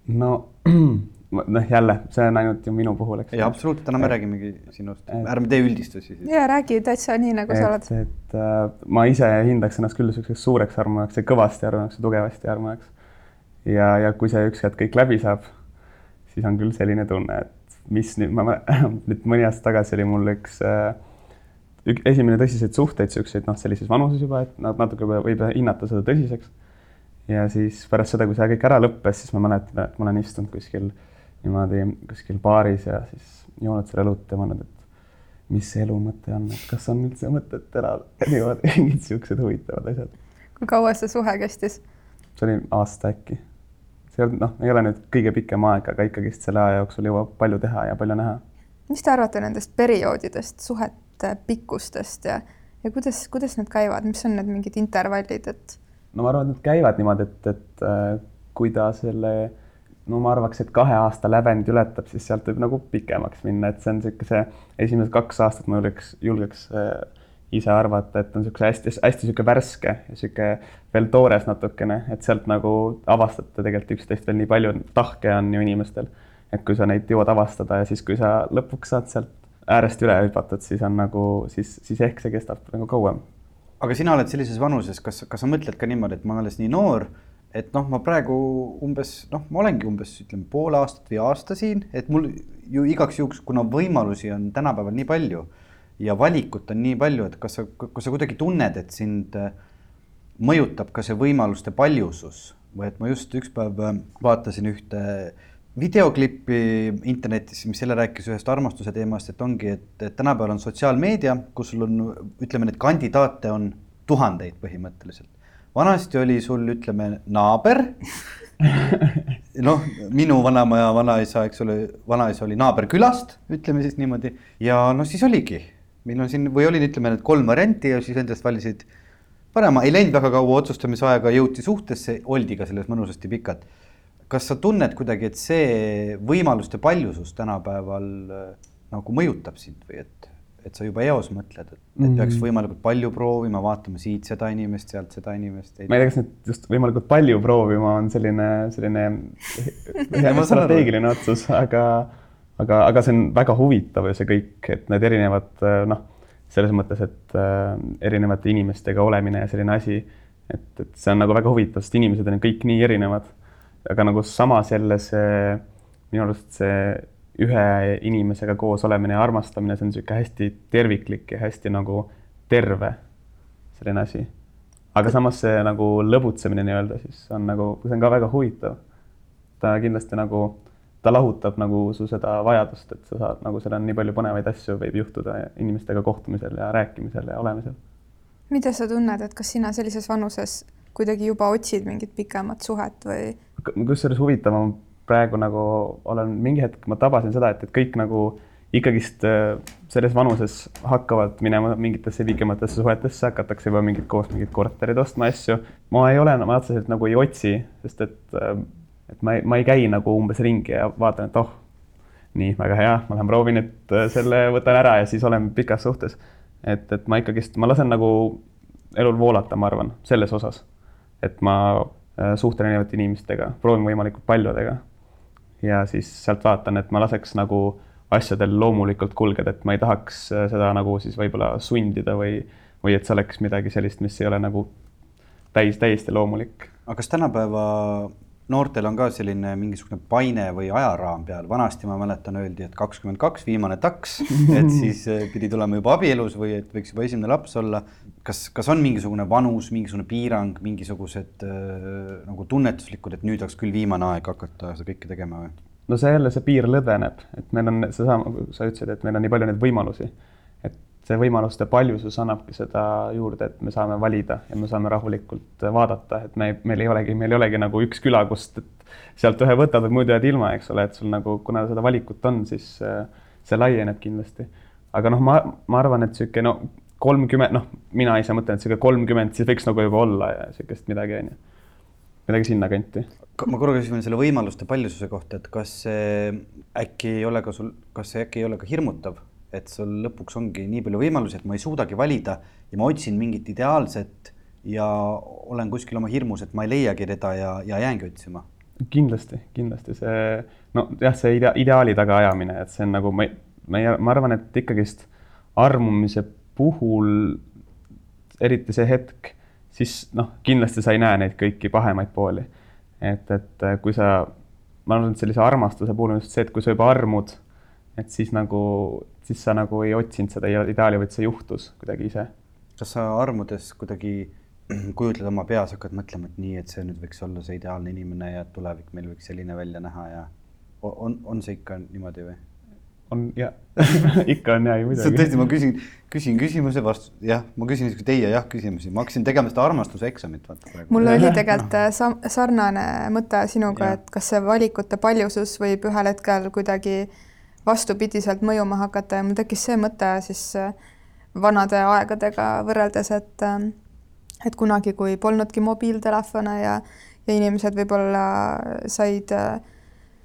no noh, jälle, see on ainult ju minu puhul, eks. ei, absoluutselt, täna me et, räägimegi sinust, ärme tee üldistusi siis. ja räägi täitsa nii, nagu et, sa oled. et äh, ma ise hindaks ennast küll niisuguseks suureks armujaks ja kõvasti armujaks ja tugevasti armujaks. ja, ja kui see üks hetk kõik läbi saab, siis on küll selline tunne, et mis nüüd, ma nüüd mõni aasta tagasi oli mul üks äh, ük, esimene tõsiseid suhteid, niisuguseid noh, sellises vanuses juba, et nad natuke võib hinnata seda tõsiseks. ja siis pärast seda, kui see kõik ära lõppes, siis ma mäletan, et ma olen istunud kuskil äh, niimoodi kuskil baaris ja siis joonud seal õlut ja mõelnud, et mis see elu mõte on, et kas on üldse mõtet elada niimoodi, mingid siuksed huvitavad asjad. kui kaua see suhe kestis? see oli aasta äkki. see ei olnud, noh, ei ole nüüd kõige pikem aeg, aga ikkagist selle aja jooksul jõuab palju teha ja palju näha. mis te arvate nendest perioodidest, suhete pikkustest ja, ja kuidas, kuidas need käivad, mis on need mingid intervallid, et? no ma arvan, et need käivad niimoodi, et, et äh, kui ta selle no ma arvaks, et kahe aasta lävend ületab, siis sealt võib nagu pikemaks minna, et see on niisugune see esimesed kaks aastat ma julgeks, julgeks äh, ise arvata, et on niisugune hästi-hästi niisugune värske niisugune veel toores natukene, et sealt nagu avastate tegelikult üksteist veel nii palju, tahke on ju inimestel. et kui sa neid jõuad avastada ja siis, kui sa lõpuks saad sealt äärest üle hüpatud, siis on nagu, siis, siis ehk see kestab nagu kauem. aga sina oled sellises vanuses, kas, kas sa mõtled ka niimoodi, et ma olen alles nii noor et noh, ma praegu umbes noh, ma olengi umbes ütleme pool aastat või aasta siin, et mul ju igaks juhuks, kuna võimalusi on tänapäeval nii palju ja valikut on nii palju, et kas sa, kas sa kuidagi tunned, et sind äh, mõjutab ka see võimaluste paljusus? Või et ma just üks päev äh, vaatasin ühte videoklippi internetis, mis jälle rääkis ühest armastuse teemast, et ongi, et, tänapäeval on sotsiaalmeedia, kus sul on, ütleme, neid kandidaate on tuhandeid põhimõtteliselt vanasti oli sul, ütleme, naaber. Noh, minu vanaema ja vanaisa, eks ole, vanaisa oli naaberkülast, ütleme siis niimoodi. Ja no siis oligi, meil on siin või oli, ütleme need kolm varianti ja siis endast valisid parema, ei läinud väga kaua otsustamisaega, jõuti suhtesse, oldi ka selles mõnusasti pikalt. kas sa tunned kuidagi, et see võimaluste paljusus tänapäeval äh, nagu mõjutab sind või et et sa juba eos mõtled, et, et peaks mhm. võimalikult palju proovima, vaatama siit seda inimest, sealt seda inimest. ma ei tea, kas nüüd just võimalikult palju proovima on selline, selline strateegiline otsus, aga, aga, aga see on väga huvitav ju see kõik, et need erinevad noh, selles mõttes, et äh, erinevate inimestega olemine ja selline asi, et, et see on nagu väga huvitav, sest inimesed on kõik nii erinevad. aga nagu samas jälle see, minu arust see ühe inimesega koos olemine ja armastamine, see on niisugune hästi terviklik ja hästi nagu terve selline asi. aga samas see nagu lõbutsemine nii-öelda siis on nagu, see on ka väga huvitav. ta kindlasti nagu, ta lahutab nagu su seda vajadust, et sa saad nagu seal on nii palju põnevaid asju võib juhtuda inimestega kohtumisel ja rääkimisel ja olemisel. mida sa tunned, et kas sina sellises vanuses kuidagi juba otsid mingit pikemat suhet või? kusjuures huvitav, ma praegu nagu olen mingi hetk, ma tabasin seda, et, et kõik nagu ikkagist äh, selles vanuses hakkavad minema mingitesse pikematesse suhetesse, hakatakse juba mingid koos mingid korterid ostma asju. ma ei ole, ma otseselt nagu ei otsi, sest et, äh, et ma ei, ma ei käi nagu umbes ringi ja vaatan, et oh, nii väga hea, ma lähen proovin, et äh, selle võtan ära ja siis olen pikas suhtes. et, et ma ikkagist, ma lasen nagu elul voolata, ma arvan, selles osas. et ma suhtlen erinevate inimestega, proovin võimalikult paljudega. Ja siis sealt vaatan, et ma laseks nagu asjadel loomulikult kulgeda, et ma ei tahaks äh, seda nagu siis võib-olla sundida või, või et see oleks midagi sellist, mis ei ole nagu täis, täiesti loomulik. aga kas tänapäeva noortel on ka selline mingisugune paine või ajaraam peal, vanasti ma mäletan, öeldi, et kakskümmend kaks, viimane taks, et siis äh, pidi tulema juba abielus või et võiks juba esimene laps olla. kas, kas on mingisugune vanus, mingisugune piirang, mingisugused äh, nagu tunnetuslikud, et nüüd oleks küll viimane aeg hakata seda kõike tegema või? no see jälle, see piir lõdveneb, et meil on seesama, sa ütlesid, et meil on nii palju neid võimalusi. et see võimaluste paljusus annabki seda juurde, et me saame valida ja me saame rahulikult vaadata, et me, meil ei olegi, meil ei olegi nagu üks küla, kust sealt ühe võtad, muidu jääd ilma, eks ole, et sul nagu, kuna seda valikut on, siis see laieneb kindlasti. aga noh, ma, ma arvan, et niisugune no kolmkümmend, noh, mina ise mõtlen, et niisugune kolmkümmend, siis võiks nagu juba olla ja niisugust midagi, on ju. midagi sinnakanti ma korra küsin selle võimaluste paljususe kohta, et kas see äkki ei ole ka sul, kas see äkki ei ole ka hirmutav, et sul lõpuks ongi nii palju võimalusi, et ma ei suudagi valida ja ma otsin mingit ideaalset ja olen kuskil oma hirmus, et ma ei leiagi teda ja, ja jäängi otsima. kindlasti, kindlasti see nojah, see idea, ideaali taga ajamine, et see on nagu ma, ma, ma arvan, et ikkagist armumise puhul, eriti see hetk, siis noh, kindlasti sa ei näe neid kõiki pahemaid pooli et, et kui sa, ma arvan, et sellise armastuse puhul on just see, et kui sa juba armud, et siis nagu, siis sa nagu ei otsinud seda ideaali, vaid see juhtus kuidagi ise. kas sa armudes kuidagi kujutled oma peas, hakkad mõtlema, et nii, et see nüüd võiks olla see ideaalne inimene ja tulevik meil võiks selline välja näha ja on, on see ikka niimoodi või? on ja ikka on ja muidugi. tõesti, ma küsin, küsin küsimuse vastu, jah, ma küsin teie jah küsimusi, ma hakkasin tegema seda armastuse eksamit, vaata praegu. mul oli tegelikult äh, sa sarnane mõte sinuga, et kas see valikute paljusus võib ühel hetkel kuidagi vastupidiselt mõjuma hakata ja mul tekkis see mõte siis äh, vanade aegadega võrreldes, et äh, et kunagi, kui polnudki mobiiltelefone ja, ja inimesed võib-olla said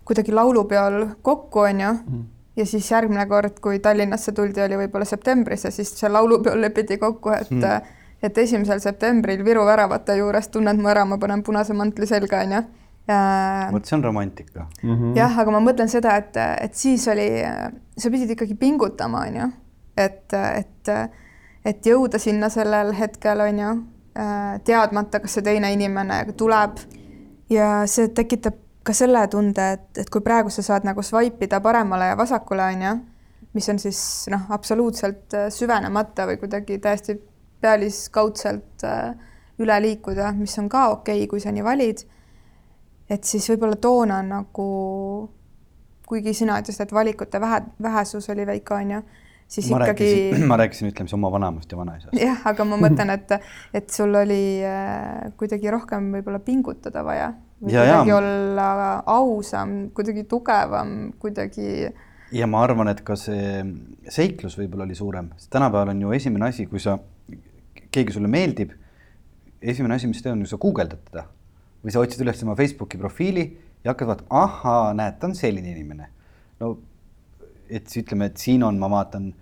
kuidagi laulupeol kokku, on ju mm ja siis järgmine kord, kui Tallinnasse tuldi, oli võib-olla septembris ja siis see laulupeol lepiti kokku, et mm. et esimesel septembril Viru väravate juures tunned mu ära, ma panen punase mantli selga, onju. Vot see on romantika mm. -hmm. jah, aga ma mõtlen seda, et, et siis oli, sa pidid ikkagi pingutama, onju, et, et, et jõuda sinna sellel hetkel, onju, teadmata, kas see teine inimene tuleb ja see tekitab ka selle tunde, et, et kui praegu sa saad nagu swipe ida paremale ja vasakule, on ju, mis on siis noh, absoluutselt süvenemata või kuidagi täiesti pealiskaudselt üle liikuda, mis on ka okei okay,, kui sa nii valid. Et siis võib-olla toona nagu, kuigi sina ütlesid, et valikute vähe, vähesus oli väike, on ju siis ma ikkagi. ma rääkisin, ütleme siis oma vanaemast ja vanaisast. jah, aga ma mõtlen, et, et sul oli äh, kuidagi rohkem võib-olla pingutada vaja kuidagi ja. olla ausam, kuidagi tugevam, kuidagi. ja ma arvan, et ka see seiklus võib-olla oli suurem, sest tänapäeval on ju esimene asi, kui sa, keegi sulle meeldib, esimene asi, mis teed, on ju sa guugeldad teda või sa otsid üles tema Facebooki profiili ja hakkad vaatama, ahaa, näed, ta on selline inimene. no et siis ütleme, et siin on, ma vaatan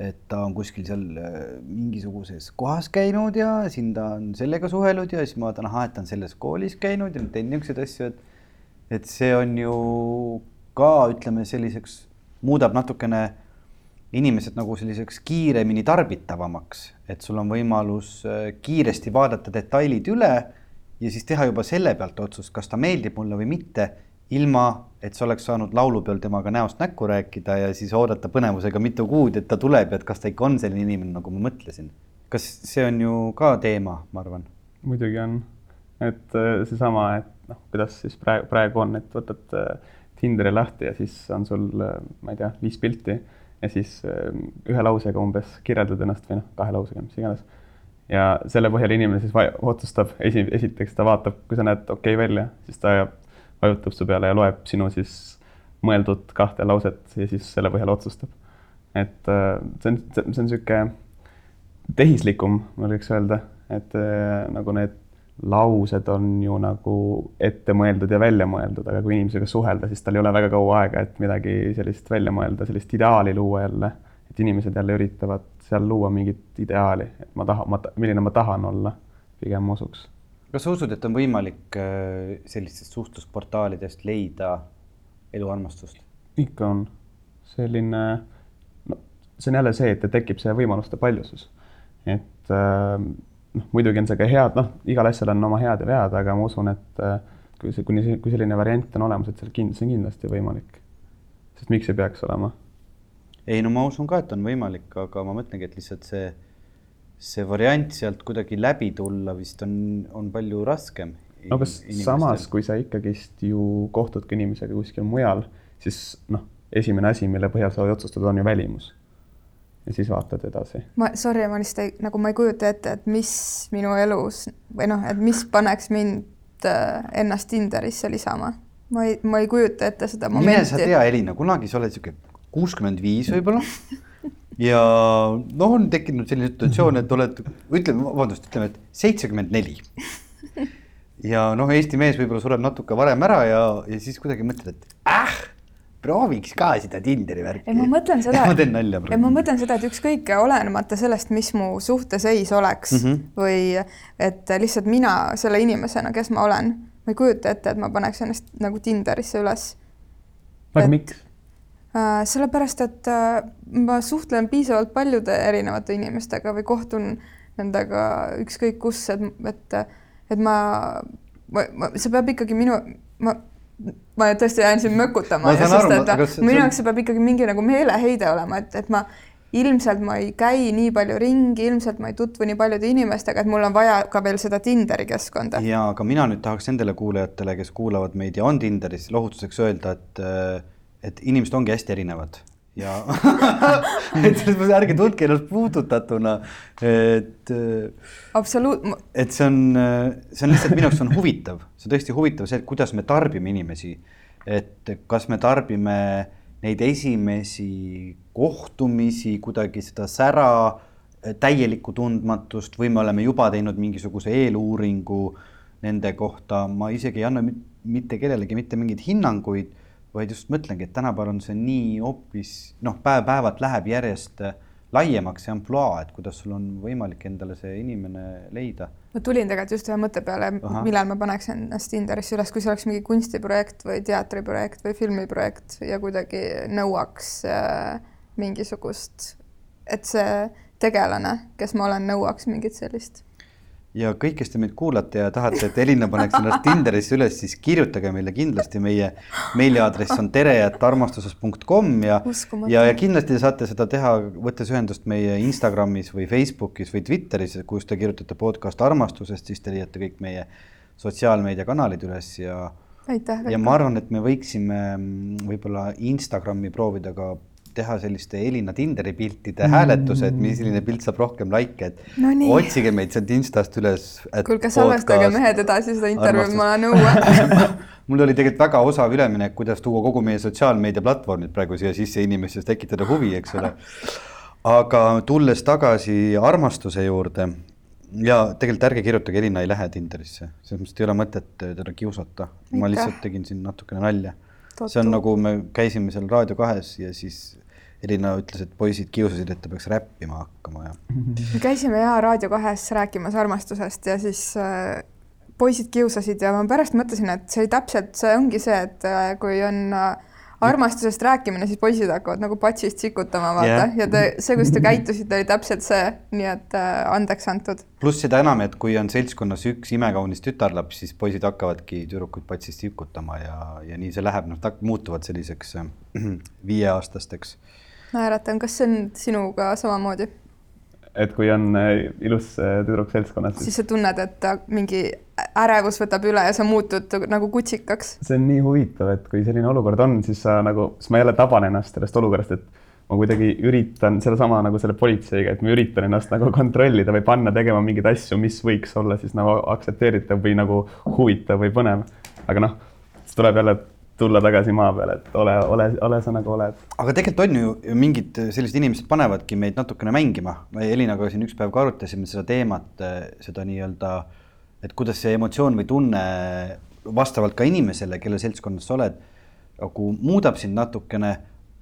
et ta on kuskil seal äh, mingisuguses kohas käinud ja siin ta on sellega suhelnud ja siis ma vaatan, ahah, et ta on selles koolis käinud ja teen niisuguseid asju, et et see on ju ka ütleme selliseks, muudab natukene inimesed nagu selliseks kiiremini tarbitavamaks, et sul on võimalus äh, kiiresti vaadata detailid üle ja siis teha juba selle pealt otsust, kas ta meeldib mulle või mitte ilma et sa oleks saanud laulupeol temaga näost näkku rääkida ja siis oodata põnevusega mitu kuud, et ta tuleb ja et kas ta ikka on selline inimene, nagu ma mõtlesin. kas see on ju ka teema, ma arvan? muidugi on, et äh, seesama, et noh, kuidas siis praegu, praegu on, et võtad äh, Tinderi lahti ja siis on sul, äh, ma ei tea, viis pilti ja siis ühe lausega umbes kirjeldad ennast või noh, kahe lausega, mis iganes. Ja selle põhjal inimene siis otsustab, esi, esiteks ta vaatab, kui sa näed okei okay välja, siis ta vajutab su peale ja loeb sinu siis mõeldud kahte lauset ja siis selle põhjal otsustab. et äh, see on, see on niisugune tehislikum, ma võiks öelda, et äh, nagu need laused on ju nagu ette mõeldud ja välja mõeldud, aga kui inimesega suhelda, siis tal ei ole väga kaua aega, et midagi sellist välja mõelda, sellist ideaali luua jälle. et inimesed jälle üritavad seal luua mingit ideaali, et ma tahan, ma, milline ma tahan olla, pigem ma usuks kas sa usud, et on võimalik äh, sellistest suhtlusportaalidest leida eluarmastust? ikka on. selline, no see on jälle see, et tekib see võimaluste paljusus. et äh, noh, muidugi on see ka head, noh, igal asjal on oma head ja vead, aga ma usun, et äh, kui see, kuni, kui selline variant on olemas, et seal kind-, see on kindlasti võimalik. sest miks ei peaks olema? Ei no ma usun ka, et on võimalik, aga ma mõtlengi, et lihtsalt see see variant sealt kuidagi läbi tulla vist on, on palju raskem. no kas samas, kui sa ikkagist ju kohtudki inimesega kuskil mujal, siis noh, esimene asi, mille põhjal sa otsustad, on ju välimus. ja siis vaatad edasi. ma, sorry, ma lihtsalt ei, nagu ma ei kujuta ette, et mis minu elus või noh, et mis paneks mind äh, ennast Tinderisse lisama. ma ei, ma ei kujuta ette seda momenti. mine sa tea, Elina, kunagi sa oled niisugune kuuskümmend viis võib-olla ja noh, on tekkinud selline situatsioon, et oled, ütleme, vabandust, ütleme, et seitsekümmend neli. ja noh, Eesti mees võib-olla sureb natuke varem ära ja, ja siis kuidagi mõtled, et äh, prooviks ka seda Tinderi värki. ei, ma mõtlen seda. ma teen nalja praegu. ma mõtlen seda, et ükskõik, olenemata sellest, mis mu suhteseis oleks mm -hmm. või et lihtsalt mina selle inimesena, kes ma olen, ma ei kujuta ette, et ma paneks ennast nagu Tinderisse üles. aga miks? Äh, sellepärast, et äh, ma suhtlen piisavalt paljude erinevate inimestega või kohtun nendega ükskõik kus, et, et, et ma, ma, ma, see peab ikkagi minu, ma, ma tõesti jään siin mökutama, minu jaoks see peab ikkagi mingi nagu meeleheide olema, et, et ma ilmselt ma ei käi nii palju ringi, ilmselt ma ei tutvu nii paljude inimestega, et mul on vaja ka veel seda Tinderi keskkonda. ja aga mina nüüd tahaks nendele kuulajatele, kes kuulavad meid ja on Tinderis, lohutuseks öelda, et äh, et inimesed ongi hästi erinevad ja et selles mõttes ärge tundke ennast puudutatuna, et. absoluut-. et see on, see on lihtsalt minu jaoks on huvitav, see on tõesti huvitav see, et kuidas me tarbime inimesi. et kas me tarbime neid esimesi kohtumisi, kuidagi seda sära, täielikku tundmatust või me oleme juba teinud mingisuguse eeluuringu nende kohta, ma isegi ei anna mitte kellelegi mitte mingeid hinnanguid vaid just mõtlengi, et tänapäeval on see nii hoopis noh, päev-päevalt läheb järjest äh, laiemaks see ampluaa, et kuidas sul on võimalik endale see inimene leida. ma tulin tegelikult just ühe mõtte peale, millal ma paneks ennast Tinderisse üles, kui see oleks mingi kunstiprojekt või teatriprojekt või filmiprojekt ja kuidagi nõuaks äh, mingisugust, et see tegelane, kes ma olen, nõuaks mingit sellist ja kõik, kes te meid kuulate ja tahate, et Elina paneks ennast Tinderisse üles, siis kirjutage meile kindlasti, meie meiliaadress on tere.armastuses.com ja, ja, ja kindlasti te saate seda teha, võttes ühendust meie Instagramis või Facebookis või Twitteris, kus te kirjutate podcast armastusest, siis te leiate kõik meie sotsiaalmeediakanalid üles ja aitäh. ja ma arvan, et me võiksime mm, võib-olla Instagrami proovida ka teha selliste Elina Tinderi piltide mm. hääletuse, et milline pilt saab rohkem likee, et no nii. otsige meid sealt Instast üles. kuulge, salvestage mehed edasi seda intervjuud, ma õue mul oli tegelikult väga osav üleminek, kuidas tuua kogu meie sotsiaalmeedia platvormid praegu siia sisse inimestes, tekitada huvi, eks ole. aga tulles tagasi armastuse juurde ja tegelikult ärge kirjutage, Elina ei lähe Tinderisse, selles mõttes, ei ole mõtet teda kiusata. ma lihtsalt tegin siin natukene nalja. See on nagu me käisime seal Raadio kahes ja siis Elina ütles, et poisid kiusasid, et ta peaks räppima hakkama ja. me käisime ja Raadio kahes rääkimas armastusest ja siis äh, poisid kiusasid ja ma pärast mõtlesin, et see täpselt, see ongi see, et äh, kui on äh, armastusest rääkimine, siis poisid hakkavad nagu patsist sikutama, vaata Jah. ja te, see, kuidas te käitusite, oli täpselt see, nii et äh, andeks antud. pluss seda enam, et kui on seltskonnas üks imekaunis tütarlaps, siis poisid hakkavadki tüdrukuid patsist sikutama ja, ja nii see läheb, noh, muutuvad selliseks äh, viieaastasteks. naeratan, kas see on sinuga samamoodi? Et kui on äh, ilus äh, tüdruk seltskonnas, siis sa tunned, et mingi ärevus võtab üle ja sa muutud nagu kutsikaks. see on nii huvitav, et kui selline olukord on, siis sa nagu, siis ma jälle taban ennast sellest olukorrast, et ma kuidagi üritan sedasama nagu selle politseiga, et ma üritan ennast nagu kontrollida või panna tegema mingeid asju, mis võiks olla siis nagu aktsepteeritav või nagu huvitav või põnev. aga noh, siis tuleb jälle tulla tagasi maa peale, et ole, ole, ole sa nagu oled. aga tegelikult on ju ju mingid sellised inimesed panevadki meid natukene mängima. me Elinaga siin üks päev ka arutasime seda teemat, seda nii-öelda, et kuidas see emotsioon või tunne vastavalt ka inimesele, kelle seltskonnas sa oled, nagu muudab sind natukene.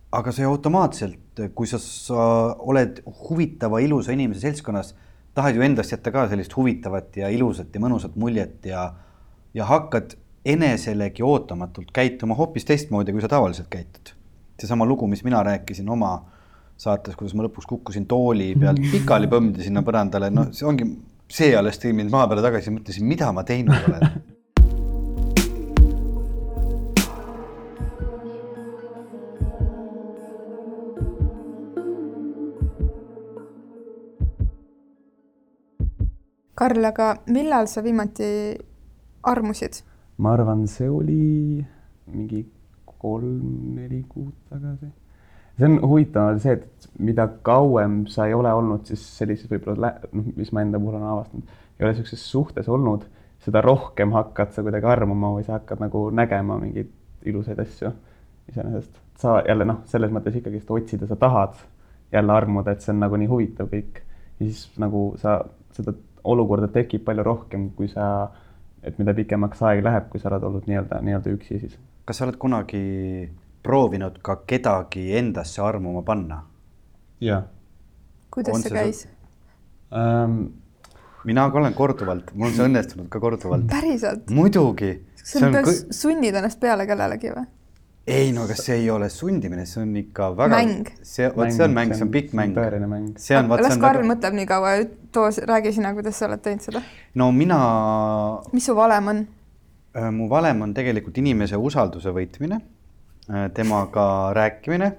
aga see automaatselt, kui sa, sa oled huvitava, ilusa inimese seltskonnas, tahad ju endast jätta ka sellist huvitavat ja ilusat ja mõnusat muljet ja, ja hakkad eneselegi ootamatult käituma hoopis teistmoodi, kui sa tavaliselt käitud. seesama lugu, mis mina rääkisin oma saates, kuidas ma lõpuks kukkusin tooli pealt pikali põmdi sinna põrandale, no see ongi, see alles tõi mind maa peale tagasi, mõtlesin, mida ma teinud olen. Karl, aga millal sa viimati armusid? Ma arvan, see oli mingi kolm-neli kuud tagasi. see on huvitav on see, et mida kauem sa ei ole olnud siis sellises võib-olla, noh, mis ma enda puhul olen avastanud, ei ole niisuguses suhtes olnud, seda rohkem hakkad sa kuidagi armuma või sa hakkad nagu nägema mingeid ilusaid asju iseenesest. sa jälle noh, selles mõttes ikkagist otsida, sa tahad jälle armuda, et see on nagu nii huvitav kõik. ja siis nagu sa, seda olukorda tekib palju rohkem, kui sa et mida pikemaks aeg läheb, kui sa oled olnud nii-öelda, nii-öelda üksi siis. kas sa oled kunagi proovinud ka kedagi endasse armuma panna? jah. kuidas On see see käis? um, mina ka olen korduvalt, mul on see õnnestunud ka korduvalt. päriselt? muidugi. sa peaks kõ... sunnid ennast peale kellelegi või? Ei no kas see ei ole sundimine, see on ikka väga. mäng. see, vot see on mäng, see on pikk mäng. see on, vot see las on Karl väga. mõtleb nii kaua, too, räägi sina, kuidas sa oled teinud seda. no mina, mis su valem on? mu valem on tegelikult inimese usalduse võitmine, temaga rääkimine.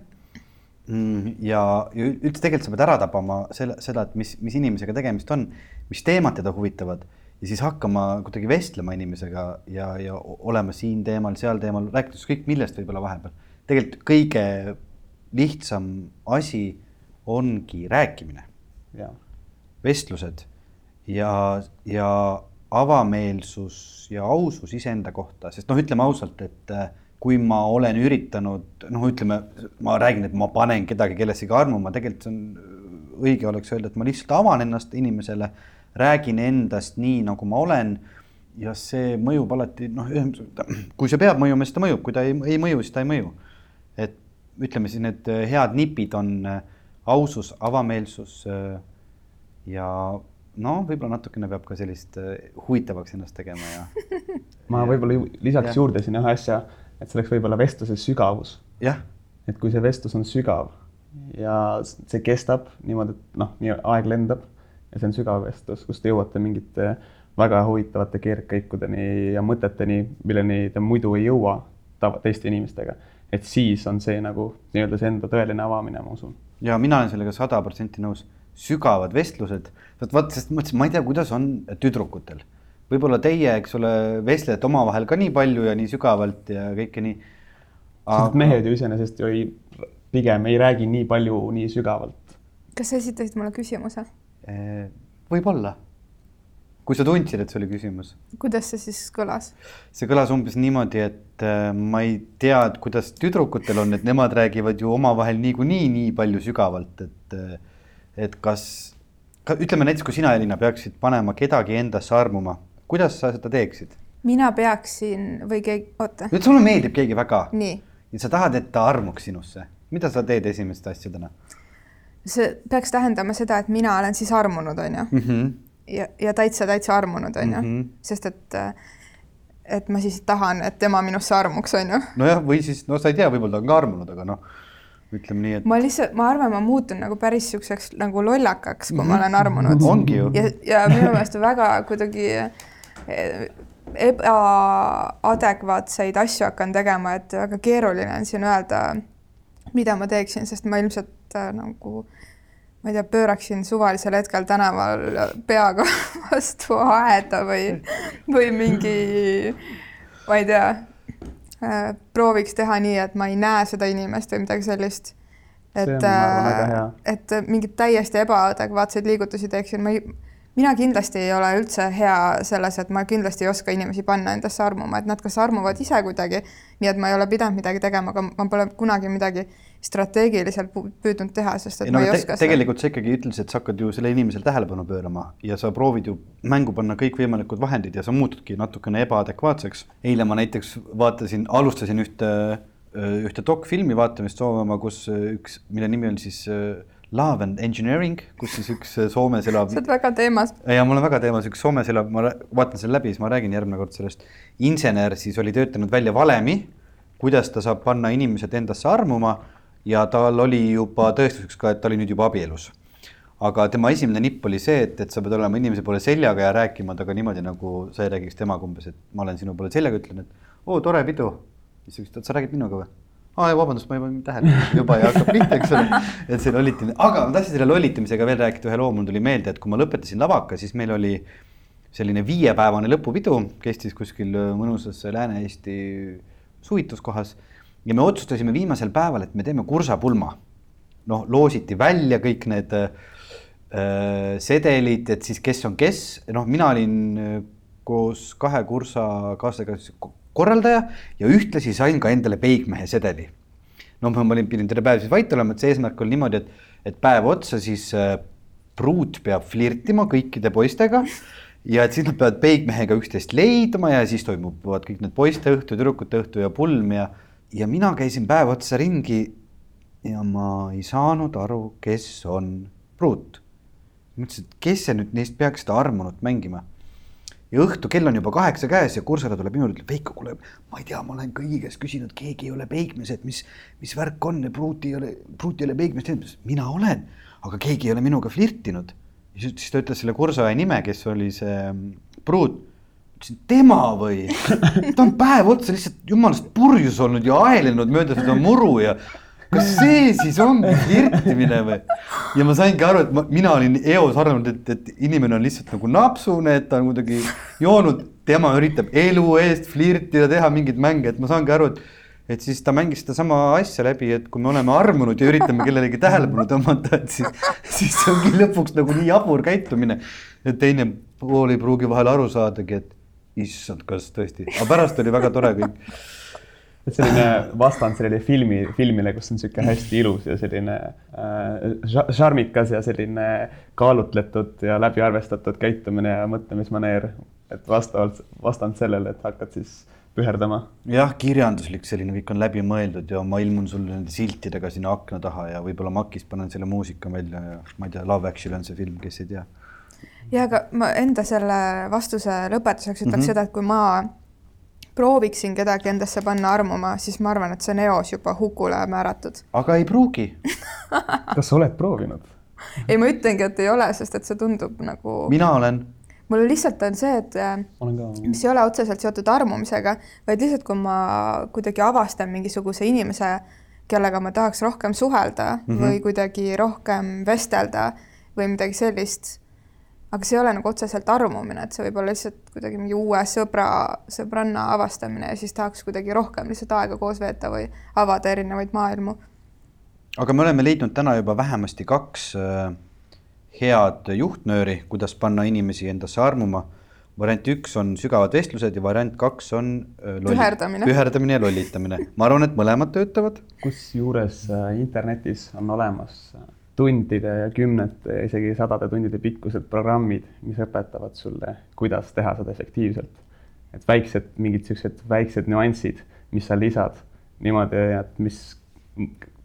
mm, ja, ja üldse tegelikult sa pead ära tabama selle, seda, et mis, mis inimesega tegemist on, mis teemad teda huvitavad ja siis hakkama kuidagi vestlema inimesega ja, ja olema siin teemal, seal teemal, rääkides ükskõik millest võib-olla vahepeal. tegelikult kõige lihtsam asi ongi rääkimine, vestlused ja, ja avameelsus ja ausus iseenda kohta, sest noh, ütleme ausalt, et äh, kui ma olen üritanud, noh, ütleme, ma räägin, et ma panen kedagi kellessegi armuma, tegelikult see on, õige oleks öelda, et ma lihtsalt avan ennast inimesele räägin endast nii, nagu ma olen. ja see mõjub alati, noh, kui see peab mõjuma, siis ta mõjub, kui ta ei, ei mõju, siis ta ei mõju. et ütleme siis need head nipid on äh, ausus, avameelsus äh, ja no võib-olla natukene peab ka sellist huvitavaks ennast tegema ja. ma võib-olla lisaks ja. juurde siin ühe asja, et see oleks võib-olla vestluse sügavus. jah, et kui see vestlus on sügav ja see kestab niimoodi, et noh, nii aeg lendab ja see on sügav vestlus, kus te jõuate mingite väga huvitavate keerdkäikudeni ja mõteteni, milleni te muidu ei jõua tava, teiste inimestega. et siis on see nagu nii-öelda see enda tõeline avamine, ma usun. ja mina olen sellega sada protsenti nõus. sügavad vestlused, vot vot, sest mõtlesin, ma ei tea, kuidas on tüdrukutel. võib-olla teie, eks ole, vestlete omavahel ka nii palju ja nii sügavalt ja kõike nii. sest mehed ju iseenesest ju ei, pigem ei räägi nii palju nii sügavalt. kas sa esitasid mulle küsimuse? Võib-olla. kui sa tundsid, et see oli küsimus? kuidas see siis kõlas? see kõlas umbes niimoodi, et äh, ma ei tea, et kuidas tüdrukutel on, et nemad räägivad ju omavahel niikuinii nii palju sügavalt, et, äh, et kas, ka, ütleme näiteks, kui sina, Elina, peaksid panema kedagi endasse armuma, kuidas sa seda teeksid? mina peaksin või keegi, oota. nüüd sulle meeldib keegi väga nii. ja sa tahad, et ta armuks sinusse, mida sa teed esimeste asjadena see peaks tähendama seda, et mina olen siis armunud, onju mm? -hmm. ja, ja täitsa, täitsa armunud, onju Mhm. sest et äh, et ma siis tahan, et tema minusse armuks, on ju. nojah, või siis, no sa ei tea, võib-olla ta on ka armunud, aga noh, ütleme nii, et. ma lihtsalt, ma arvan, ma muutun nagu päris siukseks nagu lollakaks, kui ma olen armunud. ongi ju. ja, ja minu meelest on väga kuidagi eh, ebaadekvaatseid asju hakkan tegema, et väga keeruline on siin öelda, mida ma teeksin, sest ma ilmselt äh, nagu ma ei tea, pööraksin suvalisel hetkel tänaval peaga vastu aeda või, või mingi, ma ei tea äh,, prooviks teha nii, et ma ei näe seda inimest või midagi sellist. et, äh, et mingeid täiesti ebaadekvaatseid liigutusi teeksin, ma ei mina kindlasti ei ole üldse hea selles, et ma kindlasti ei oska inimesi panna endasse armuma, et nad kas armuvad ise kuidagi, nii et ma ei ole pidanud midagi tegema, aga ma pole kunagi midagi strateegiliselt püüdnud teha, sest et ei, no, ma ei oska te. tegelikult sa ikkagi ütlesid, et sa hakkad ju sellele inimesele tähelepanu pöörama ja sa proovid ju mängu panna kõikvõimalikud vahendid ja sa muutudki natukene ebaadekvaatseks. eile ma näiteks vaatasin, alustasin ühte, ühte dokfilmi vaatamist Soomemaa, kus üks, mille nimi on siis Love and Engineering, kus siis üks Soomes elav. sa oled väga teemas. ja mul on väga teemas, üks Soomes elav, ma vaatan selle läbi, siis ma räägin järgmine kord sellest. insener siis oli töötanud välja valemi, kuidas ta saab panna inimesed endasse armuma ja tal oli juba tõestuseks ka, et ta oli nüüd juba abielus. aga tema esimene nipp oli see, et, et sa pead olema inimese poole seljaga ja rääkima temaga niimoodi, nagu sa ei räägiks temaga umbes, et ma olen sinu poole seljaga, ütlen, et oo, tore pidu. siis ta ütles, et sa räägid minuga või? aa, vabandust, ma ei pannud tähele, juba ja hakkab pihta, eks ole. et see lollitamine, aga ma tahtsin selle lollitamisega veel rääkida, ühe loo mul tuli meelde, et kui ma lõpetasin lavaka, siis meil oli selline viiepäevane lõpupidu, kestis kuskil mõnusas Lääne-Eesti suvituskohas. Ja me otsustasime viimasel päeval, et me teeme kursapulma. noh, loositi välja kõik need äh, sedelid, et siis kes on kes, noh, mina olin äh, koos kahe kursakaaslasega korraldaja ja ühtlasi sain ka endale peigmehe sedeli. no ma olin, pidin terve päev siis vait olema, et see eesmärk oli niimoodi, et, et päev otsa siis äh, pruut peab flirtima kõikide poistega ja et siis nad peavad peigmehega üksteist leidma ja siis toimuvad kõik need poiste õhtu, tüdrukute õhtu ja pulm ja, ja mina käisin päev otsa ringi ja ma ei saanud aru, kes on pruut. mõtlesin, et kes see nüüd neist peaks seda armunut mängima ja õhtu kell on juba kaheksa käes ja kursale tuleb minu juurde, ütleb Veiko, kuule, ma ei tea, ma olen kõigi käest küsinud, keegi ei ole peigmees, et mis, mis värk on ja pruuti ei ole, pruuti ei ole peigmees teinud. mina olen, aga keegi ei ole minuga flirtinud. siis ta ütles selle kursaja nime, kes oli see mm, pruut. Ütlesin, tema või? ta on päev otsa lihtsalt jumalast purjus olnud ja aelenud mööda seda muru ja kas see siis ongi flirtimine või? ja ma saingi aru, et ma, mina olin eos arvanud, et, et inimene on lihtsalt nagu napsune, et ta on kuidagi joonud, tema üritab elu eest flirtida, teha mingeid mänge, et ma saangi aru, et et siis ta mängis sedasama asja läbi, et kui me oleme armunud ja üritame kellelegi tähelepanu tõmmata, et siis, siis see ongi lõpuks nagu nii jabur käitumine. et teine pool ei pruugi vahel aru saadagi, et issand, kas tõesti, aga pärast oli väga tore kõik et selline vastand sellele filmi, filmile, kus on niisugune hästi ilus ja selline äh, šarmikas ja selline kaalutletud ja läbi arvestatud käitumine ja mõtlemismaneer. et vastavalt, vastand sellele, et hakkad siis püherdama. jah, kirjanduslik selline kõik on läbimõeldud ja ma ilmun sulle nende siltidega sinna akna taha ja võib-olla makis panen selle muusika välja ja ma ei tea, Love Actually on see film, kes ei tea. Ja aga ma enda selle vastuse lõpetuseks ütleks mm -hmm. seda, et kui ma prooviksin kedagi endasse panna armuma, siis ma arvan, et see on eos juba hukule määratud. aga ei pruugi kas sa oled proovinud? ei, ma ütlengi, et ei ole, sest et see tundub nagu. mina olen. mul lihtsalt on see, et mis ei ole otseselt seotud armumisega, vaid lihtsalt, kui ma kuidagi avastan mingisuguse inimese, kellega ma tahaks rohkem suhelda mm -hmm. või kuidagi rohkem vestelda või midagi sellist aga see ei ole nagu otseselt armumine, et see võib olla lihtsalt kuidagi mingi uue sõbra, sõbranna avastamine ja siis tahaks kuidagi rohkem lihtsalt aega koos veeta või avada erinevaid maailmu. aga me oleme leidnud täna juba vähemasti kaks äh, head juhtnööri, kuidas panna inimesi endasse armuma. variant üks on sügavad vestlused ja variant kaks on äh, püherdamine. püherdamine ja lollitamine. ma arvan, et mõlemad töötavad. kusjuures äh, internetis on olemas tundide ja kümnete ja isegi sadade tundide pikkused programmid, mis õpetavad sulle, kuidas teha seda efektiivselt. et väiksed, mingid niisugused väiksed nüansid, mis sa lisad niimoodi, et mis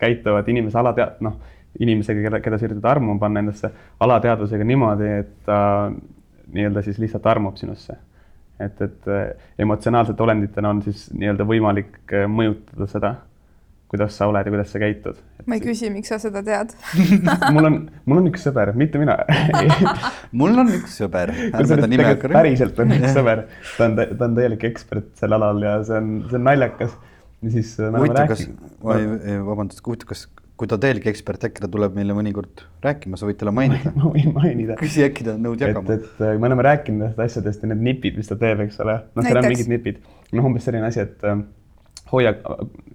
käituvad inimese alatead-, noh, inimesega, keda, keda sa üritad armuma panna endasse alateadvusega niimoodi, et ta nii-öelda siis lihtsalt armub sinusse. et, et äh, emotsionaalsete olenditena on siis nii-öelda võimalik äh, mõjutada seda, kuidas sa oled ja kuidas sa käitud. ma ei küsi, miks sa seda tead mul on, mul on üks sõber, mitte mina mul on üks sõber. päriselt on üks sõber, ta on, ta on täielik ekspert sel alal ja see on, see on naljakas. ja siis. huvitav, kas, vabandust, huvitav, kas kui ta täielik ekspert, äkki ta tuleb meile mõnikord rääkima, sa võid talle mainida. ma võin mainida. küsi, äkki ta on nõus jagama. et, et me oleme rääkinud nendest asjadest ja need nipid, mis ta teeb, eks ole. noh, seal on mingid nipid. noh, umbes selline asi, et äh, hoia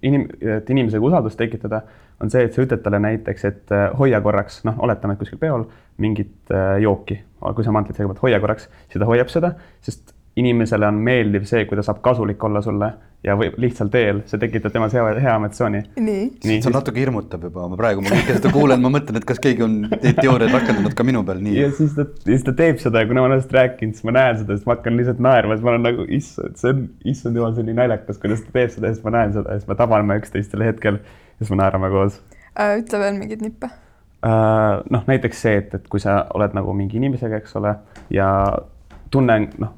inim-, et inimesega usaldust tekitada, on see, et sa ütled talle näiteks, et äh, hoia korraks, noh, oletame, et kuskil peol mingit äh, jooki, kui sa mantlid kõigepealt hoia korraks, siis ta hoiab seda, sest inimesele on meeldiv see, kui ta saab kasulik olla sulle ja või lihtsal teel, see tekitab temas hea, hea emotsiooni. nii, nii. see natuke hirmutab juba, ma praegu, ma kõike seda kuulen, ma mõtlen, et kas keegi on neid teooriaid rakendanud ka minu peal, nii. ja siis ta, siis ta teeb seda ja kuna ma olen sellest rääkinud, siis ma näen seda, siis ma hakkan lihtsalt naerma, siis ma olen nagu issand, see on, issand jumal, see on nii naljakas, kuidas ta teeb seda ja siis ma näen seda ja siis me tabame üksteist sel hetkel ja siis me naerame koos äh,. ütle veel mingeid nippe äh,. noh, näiteks see, et, et kui sa oled nagu mingi inimesega, eks ole, ja tunne, noh,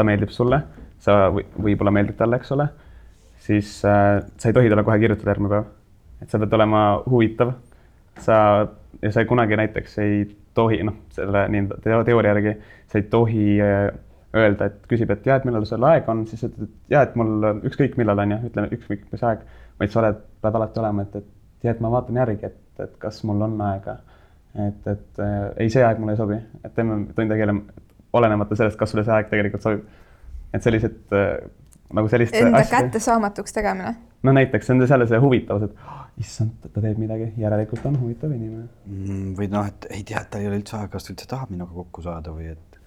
ta meeldib sulle, sa või, võib-olla meeldib talle, eks ole siis äh, sa ei tohi talle kohe kirjutada järgmine päev. et sa pead olema huvitav. sa, ja sa kunagi näiteks ei tohi, noh, selle nii-öelda teooria järgi, sa ei tohi äh, öelda, et küsib, et ja, et millal sul aega on, siis ütled, et ja, et mul ükskõik millal on ju, ütleme ükskõik mis aeg, vaid sa oled, pead alati olema, et, et ja, et ma vaatan järgi, et, et kas mul on aega. et, et äh, ei, see aeg mulle ei sobi, et teeme tund aega hiljem, olenemata sellest, kas sulle see aeg tegelikult sobib. et sellised äh, nagu sellist enda asja. kättesaamatuks tegemine. no näiteks see on jälle see huvitavus, et oh, issand, ta teeb midagi, järelikult on huvitav inimene mm,. või noh, et ei tea, et tal ei ole üldse aega, kas ta üldse tahab minuga kokku saada või et.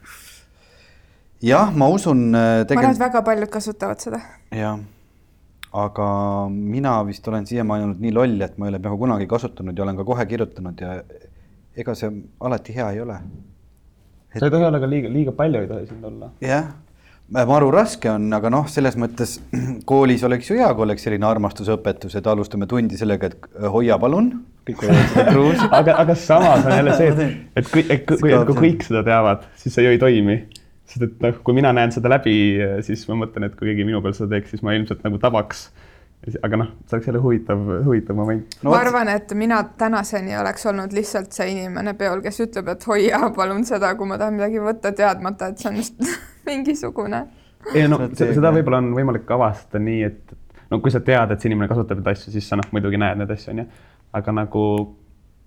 jah, ma usun äh, tegelikult.... ma arvan, et väga paljud kasutavad seda. jah, aga mina vist olen siiamaani olnud nii loll, et ma ei ole peaaegu kunagi kasutanud ja olen ka kohe kirjutanud ja ega see alati hea ei ole et.... sa ei tohi olla ka liiga, liiga palju ei tohi sind olla. jah maru raske on, aga noh, selles mõttes koolis oleks ju hea, kui oleks selline armastusõpetus, et alustame tundi sellega, et äh, hoia palun. aga, aga samas on jälle see, et, et kui, et kui, et kui kõik seda teavad, siis see ju ei toimi. sest et noh, kui mina näen seda läbi, siis ma mõtlen, et kui keegi minu peal seda teeks, siis ma ilmselt nagu tabaks aga noh, see oleks jälle huvitav, huvitav moment no,. ma arvan, et mina tänaseni oleks olnud lihtsalt see inimene peol, kes ütleb, et hoia palun seda, kui ma tahan midagi võtta, teadmata, et see on just mingisugune. ei no seda võib-olla on võimalik avastada nii, et no kui sa tead, et see inimene kasutab neid asju, siis sa noh, muidugi näed neid asju, onju. aga nagu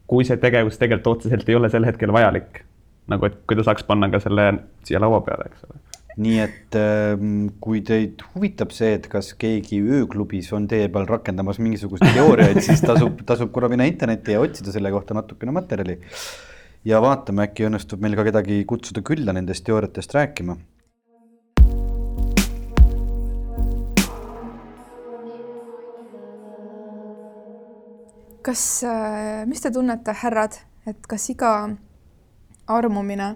kui see tegevus tegelikult otseselt ei ole sel hetkel vajalik, nagu et kui ta saaks panna ka selle siia laua peale, eks ole nii et ähm, kui teid huvitab see, et kas keegi ööklubis on teie peal rakendamas mingisuguseid teooriaid, siis tasub, tasub korra minna internetti ja otsida selle kohta natukene materjali. ja vaatame, äkki õnnestub meil ka kedagi kutsuda külla nendest teooriatest rääkima. kas, äh, mis te tunnete, härrad, et kas iga armumine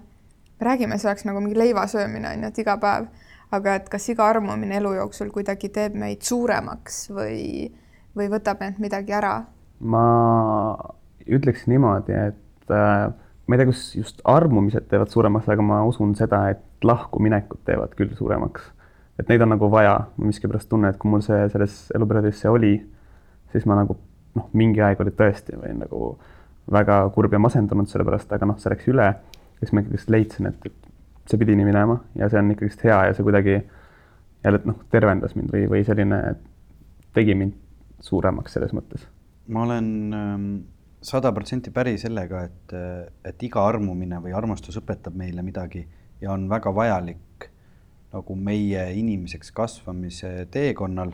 me räägime, see oleks nagu mingi leiva söömine on ju, et iga päev, aga et kas iga armumine elu jooksul kuidagi teeb meid suuremaks või, või võtab meilt midagi ära? ma ütleks niimoodi, et äh, ma ei tea, kas just armumised teevad suuremaks, aga ma usun seda, et lahkuminekud teevad küll suuremaks. et neid on nagu vaja, ma miskipärast tunnen, et kui mul see selles eluperioodis see oli, siis ma nagu noh, mingi aeg oli tõesti või nagu väga kurb ja masendunud selle pärast, aga noh, see läks üle siis ma ikkagist leidsin, et, et see pidi nii minema ja see on ikkagist hea ja see kuidagi jälle noh, tervendas mind või, või selline tegi mind suuremaks selles mõttes. ma olen ähm, sada protsenti päri sellega, et, et iga armumine või armastus õpetab meile midagi ja on väga vajalik nagu meie inimeseks kasvamise teekonnal.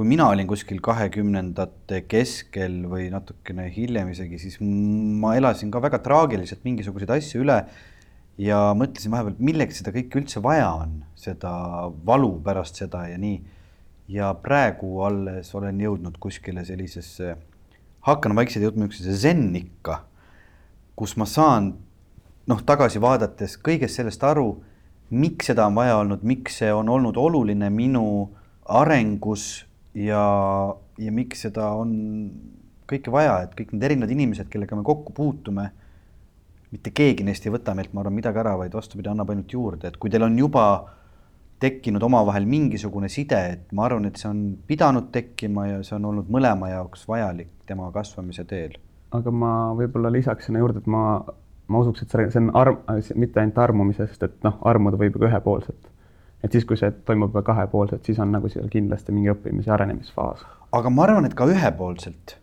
Kui mina olin kuskil kahekümnendate keskel või natukene hiljem isegi, siis ma elasin ka väga traagiliselt mingisuguseid asju üle ja mõtlesin vahepeal, milleks seda kõike üldse vaja on, seda valu pärast seda ja nii. ja praegu alles olen jõudnud kuskile sellisesse, hakkan vaikselt jõudma niisugusesse zen-ikka, kus ma saan noh, tagasi vaadates kõigest sellest aru, miks seda on vaja olnud, miks see on olnud oluline minu arengus ja, ja miks seda on kõike vaja, et kõik need erinevad inimesed, kellega me kokku puutume mitte keegi neist ei võta meilt, ma arvan, midagi ära, vaid vastupidi, annab ainult juurde, et kui teil on juba tekkinud omavahel mingisugune side, et ma arvan, et see on pidanud tekkima ja see on olnud mõlema jaoks vajalik tema kasvamise teel. aga ma võib-olla lisaks sinna juurde, et ma, ma usuks, et see, on arm, mitte ainult armumise, sest et noh, armuda võib ju ühepoolselt. Et siis, kui see toimub kahepoolselt, siis on nagu seal kindlasti mingi õppimis- ja arenemisfaas. aga ma arvan, et ka ühepoolselt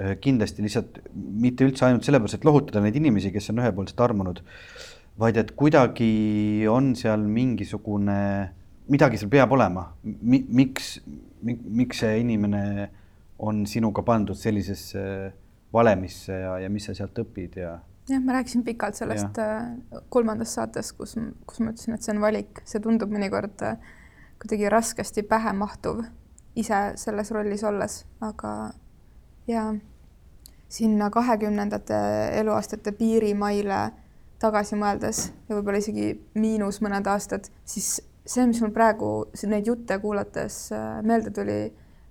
äh, kindlasti lihtsalt mitte üldse ainult sellepärast, et lohutada neid inimesi, kes on ühepoolselt armunud vaid et kuidagi on seal mingisugune, midagi seal peab olema Mi,, miks mi,, miks see inimene on sinuga pandud sellisesse valemisse ja, ja mis sa sealt õpid ja. Jah, ma rääkisin pikalt sellest ja. Äh, kolmandas saates, kus, kus ma ütlesin, et see on valik, see tundub mõnikord äh, kuidagi raskesti pähe mahtuv ise selles rollis olles, aga ja sinna kahekümnendate eluaastate piirimaile tagasi mõeldes ja võib-olla isegi miinus mõned aastad, siis see, mis mul praegu neid jutte kuulates äh, meelde tuli,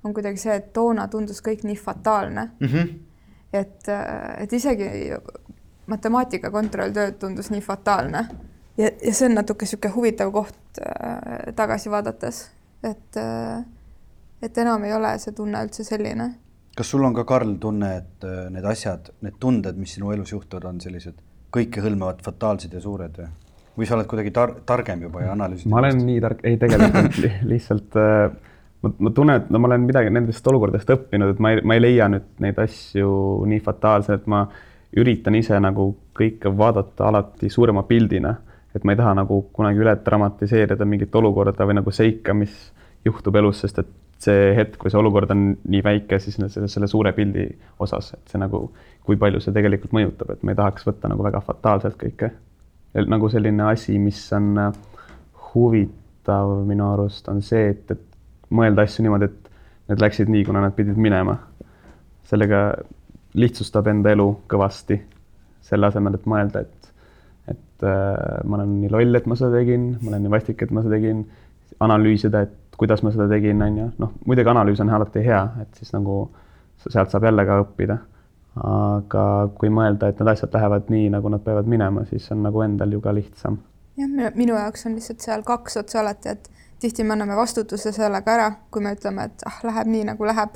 on kuidagi see, et toona tundus kõik nii fataalne mm. -hmm. et, et isegi matemaatika kontrolltööd tundus nii fataalne ja, ja see on natuke niisugune huvitav koht äh, tagasi vaadates, et äh, et enam ei ole see tunne üldse selline. kas sul on ka, Karl, tunne, et äh, need asjad, need tunded, mis sinu elus juhtuvad, on sellised kõikehõlmavad, fataalsed ja suured või? või sa oled kuidagi tar-, targem juba ja analüüsid? ma olen nii tark, ei tegelikult li, lihtsalt äh, ma, ma tunnen, et no ma olen midagi nendest olukordadest õppinud, et ma ei, ma ei leia nüüd neid asju nii fataalselt, et ma üritan ise nagu kõike vaadata alati suurema pildina, et ma ei taha nagu kunagi üle dramatiseerida mingit olukorda või nagu seika, mis juhtub elus, sest et see hetk, kui see olukord on nii väike, siis selle, selle suure pildi osas, et see nagu, kui palju see tegelikult mõjutab, et me ei tahaks võtta nagu väga fataalselt kõike. nagu selline asi, mis on äh, huvitav minu arust, on see, et, et mõelda asju niimoodi, et need läksid nii, kuna nad pidid minema. sellega lihtsustab enda elu kõvasti, selle asemel, et mõelda, et, et äh, ma olen nii loll, et ma seda tegin, ma olen nii vastik, et ma seda tegin, analüüsida, et kuidas ma seda tegin, on ju, noh, muidugi analüüs on alati hea, et siis nagu sealt saab jälle ka õppida. aga kui mõelda, et need asjad lähevad nii, nagu nad peavad minema, siis on nagu endal ju ka lihtsam. jah, minu jaoks on lihtsalt seal kaks otsa alati, et tihti me anname vastutuse sellega ära, kui me ütleme, et ah, läheb nii, nagu läheb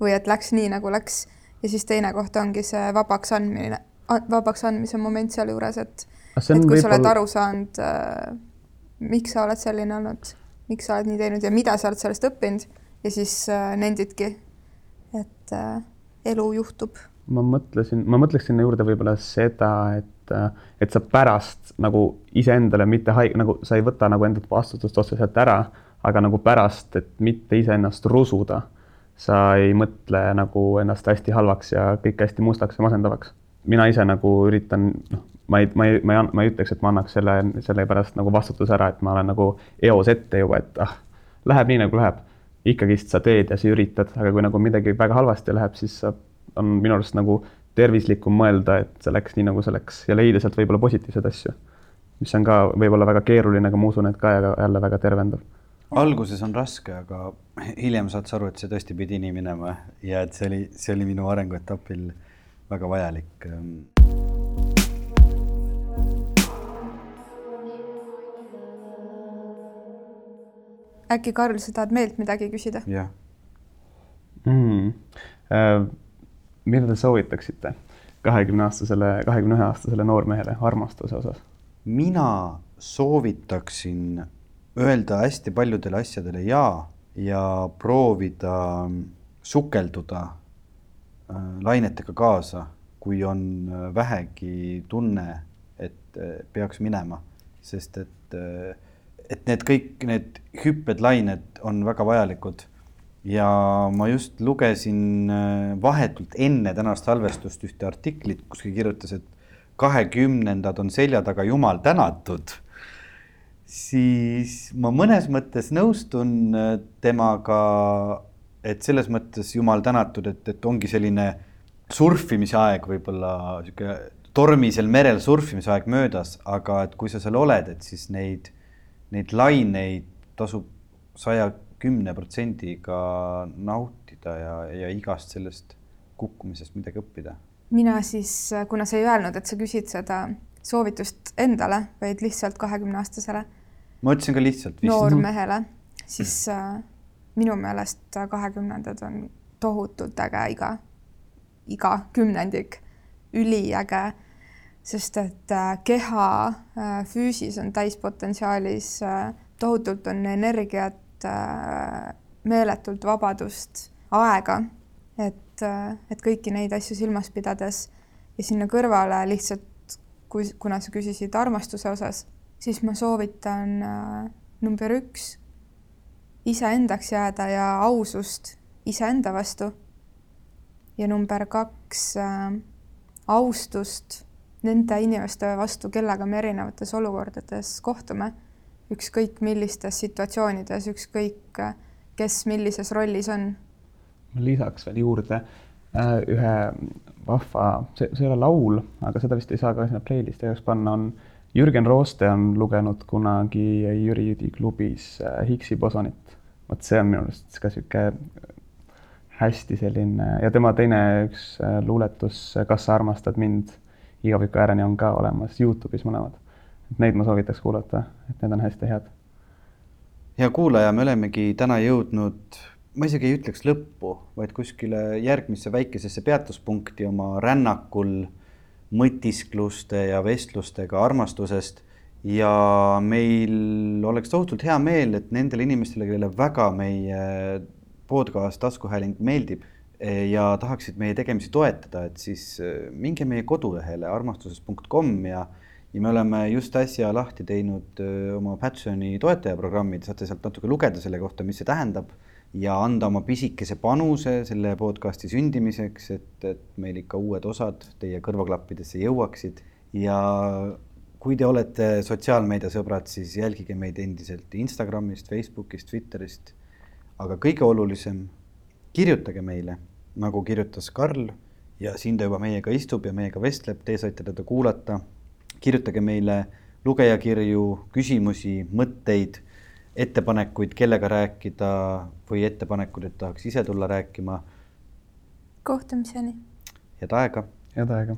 või et läks nii, nagu läks ja siis teine koht ongi see vabaks andmine, vabaks andmise moment sealjuures, et et kui sa oled aru saanud äh,, miks sa oled selline olnud miks sa oled nii teinud ja mida sa oled sellest õppinud ja siis äh, nendidki, et äh, elu juhtub. ma mõtlesin, ma mõtleks sinna juurde võib-olla seda, et, äh, et sa pärast nagu iseendale mitte haig-, nagu sa ei võta nagu endalt vastutust otseselt ära, aga nagu pärast, et mitte iseennast rusuda, sa ei mõtle nagu ennast hästi halvaks ja kõik hästi mustaks ja masendavaks. mina ise nagu üritan, noh, ma ei, ma ei, ma ei, ma ei ütleks, et ma annaks selle, selle pärast nagu vastutuse ära, et ma olen nagu eos ette juba, et ah, läheb nii, nagu läheb. ikkagist sa teed ja sa üritad, aga kui nagu midagi väga halvasti läheb, siis on minu arust nagu tervislikum mõelda, et see läks nii, nagu see läks ja leida sealt võib-olla positiivseid asju. mis on ka võib-olla väga keeruline, aga ma usun, et ka jälle väga tervendav alguses on raske, aga hiljem saad sa aru, et see tõesti pidi nii minema ja et see oli, see oli minu arenguetapil väga vajalik äkki Karl, sa tahad meilt midagi küsida? jah mm.. Äh, mida te soovitaksite kahekümneaastasele, kahekümne ühe aastasele noormehele armastuse osas? mina soovitaksin öelda hästi paljudele asjadele ja ja proovida sukelduda äh, lainetega kaasa, kui on äh, vähegi tunne, et äh, peaks minema, sest et et need kõik need hüpped, lained on väga vajalikud. ja ma just lugesin vahetult enne tänast salvestust ühte artiklit, kus ta kirjutas, et kahekümnendad on selja taga, jumal tänatud. Siis ma mõnes mõttes nõustun äh, temaga, et selles mõttes jumal tänatud, et, et ongi selline surfimise aeg võib-olla sihuke tormisel merel surfimise aeg möödas, aga et kui sa seal oled, et siis neid neid laineid tasub saja kümne protsendiga nautida ja, ja igast sellest kukkumisest midagi õppida. mina siis, kuna sa ei öelnud, et sa küsid seda soovitust endale, vaid lihtsalt kahekümne aastasele, ma ütlesin ka lihtsalt vist. noormehele, siis äh, minu meelest kahekümnendad on tohutult äge iga, iga kümnendik, üliäge, sest et äh, keha äh, füüsis on täispotentsiaalis äh,, tohutult on energiat äh,, meeletult vabadust, aega, et, äh, et kõiki neid asju silmas pidades ja sinna kõrvale lihtsalt, kui, kuna sa küsisid armastuse osas, siis ma soovitan äh, number üks, iseendaks jääda ja ausust iseenda vastu. ja number kaks äh,, austust nende inimeste vastu, kellega me erinevates olukordades kohtume, ükskõik millistes situatsioonides, ükskõik äh, kes millises rollis on. ma lisaks veel juurde ühe vahva, see, see ei ole laul, aga seda vist ei saa ka sinna playlist'i jaoks panna, on Jürgen Rooste on lugenud kunagi Jüri klubis äh, Higsi bosonit. vot see on minu arust ka sihuke hästi selline ja tema teine üks äh, luuletus Kas sa armastad mind igaviku ääreni on ka olemas Youtube'is mõlemad. et neid ma soovitaks kuulata, et need on hästi head. hea kuulaja, me olemegi täna jõudnud ma isegi ei ütleks lõppu, vaid kuskile järgmisse väikesesse peatuspunkti oma rännakul mõtiskluste ja vestlustega armastusest. ja meil oleks tohutult hea meel, et nendele inimestele, kellele väga meie podcast taskuhääling meeldib eh, ja tahaksid meie tegemisi toetada, et siis eh, minge meie kodulehele armastuses.com ja ja me oleme just äsja lahti teinud eh, oma Patroni toetajaprogrammi, te saate sealt natuke lugeda selle kohta, mis see tähendab ja anda oma pisikese panuse selle podcasti sündimiseks, et, et meil ikka uued osad teie kõrvaklappidesse jõuaksid ja kui te olete sotsiaalmeediasõbrad, siis jälgige meid endiselt Instagramist, Facebookist, Twitterist. aga kõige olulisem, kirjutage meile, nagu kirjutas Karl ja siin ta juba meiega istub ja meiega vestleb, te saite teda kuulata. kirjutage meile lugejakirju, küsimusi, mõtteid ettepanekuid, kellega rääkida või ettepanekud, et tahaks ise tulla rääkima. kohtumiseni. head aega. head aega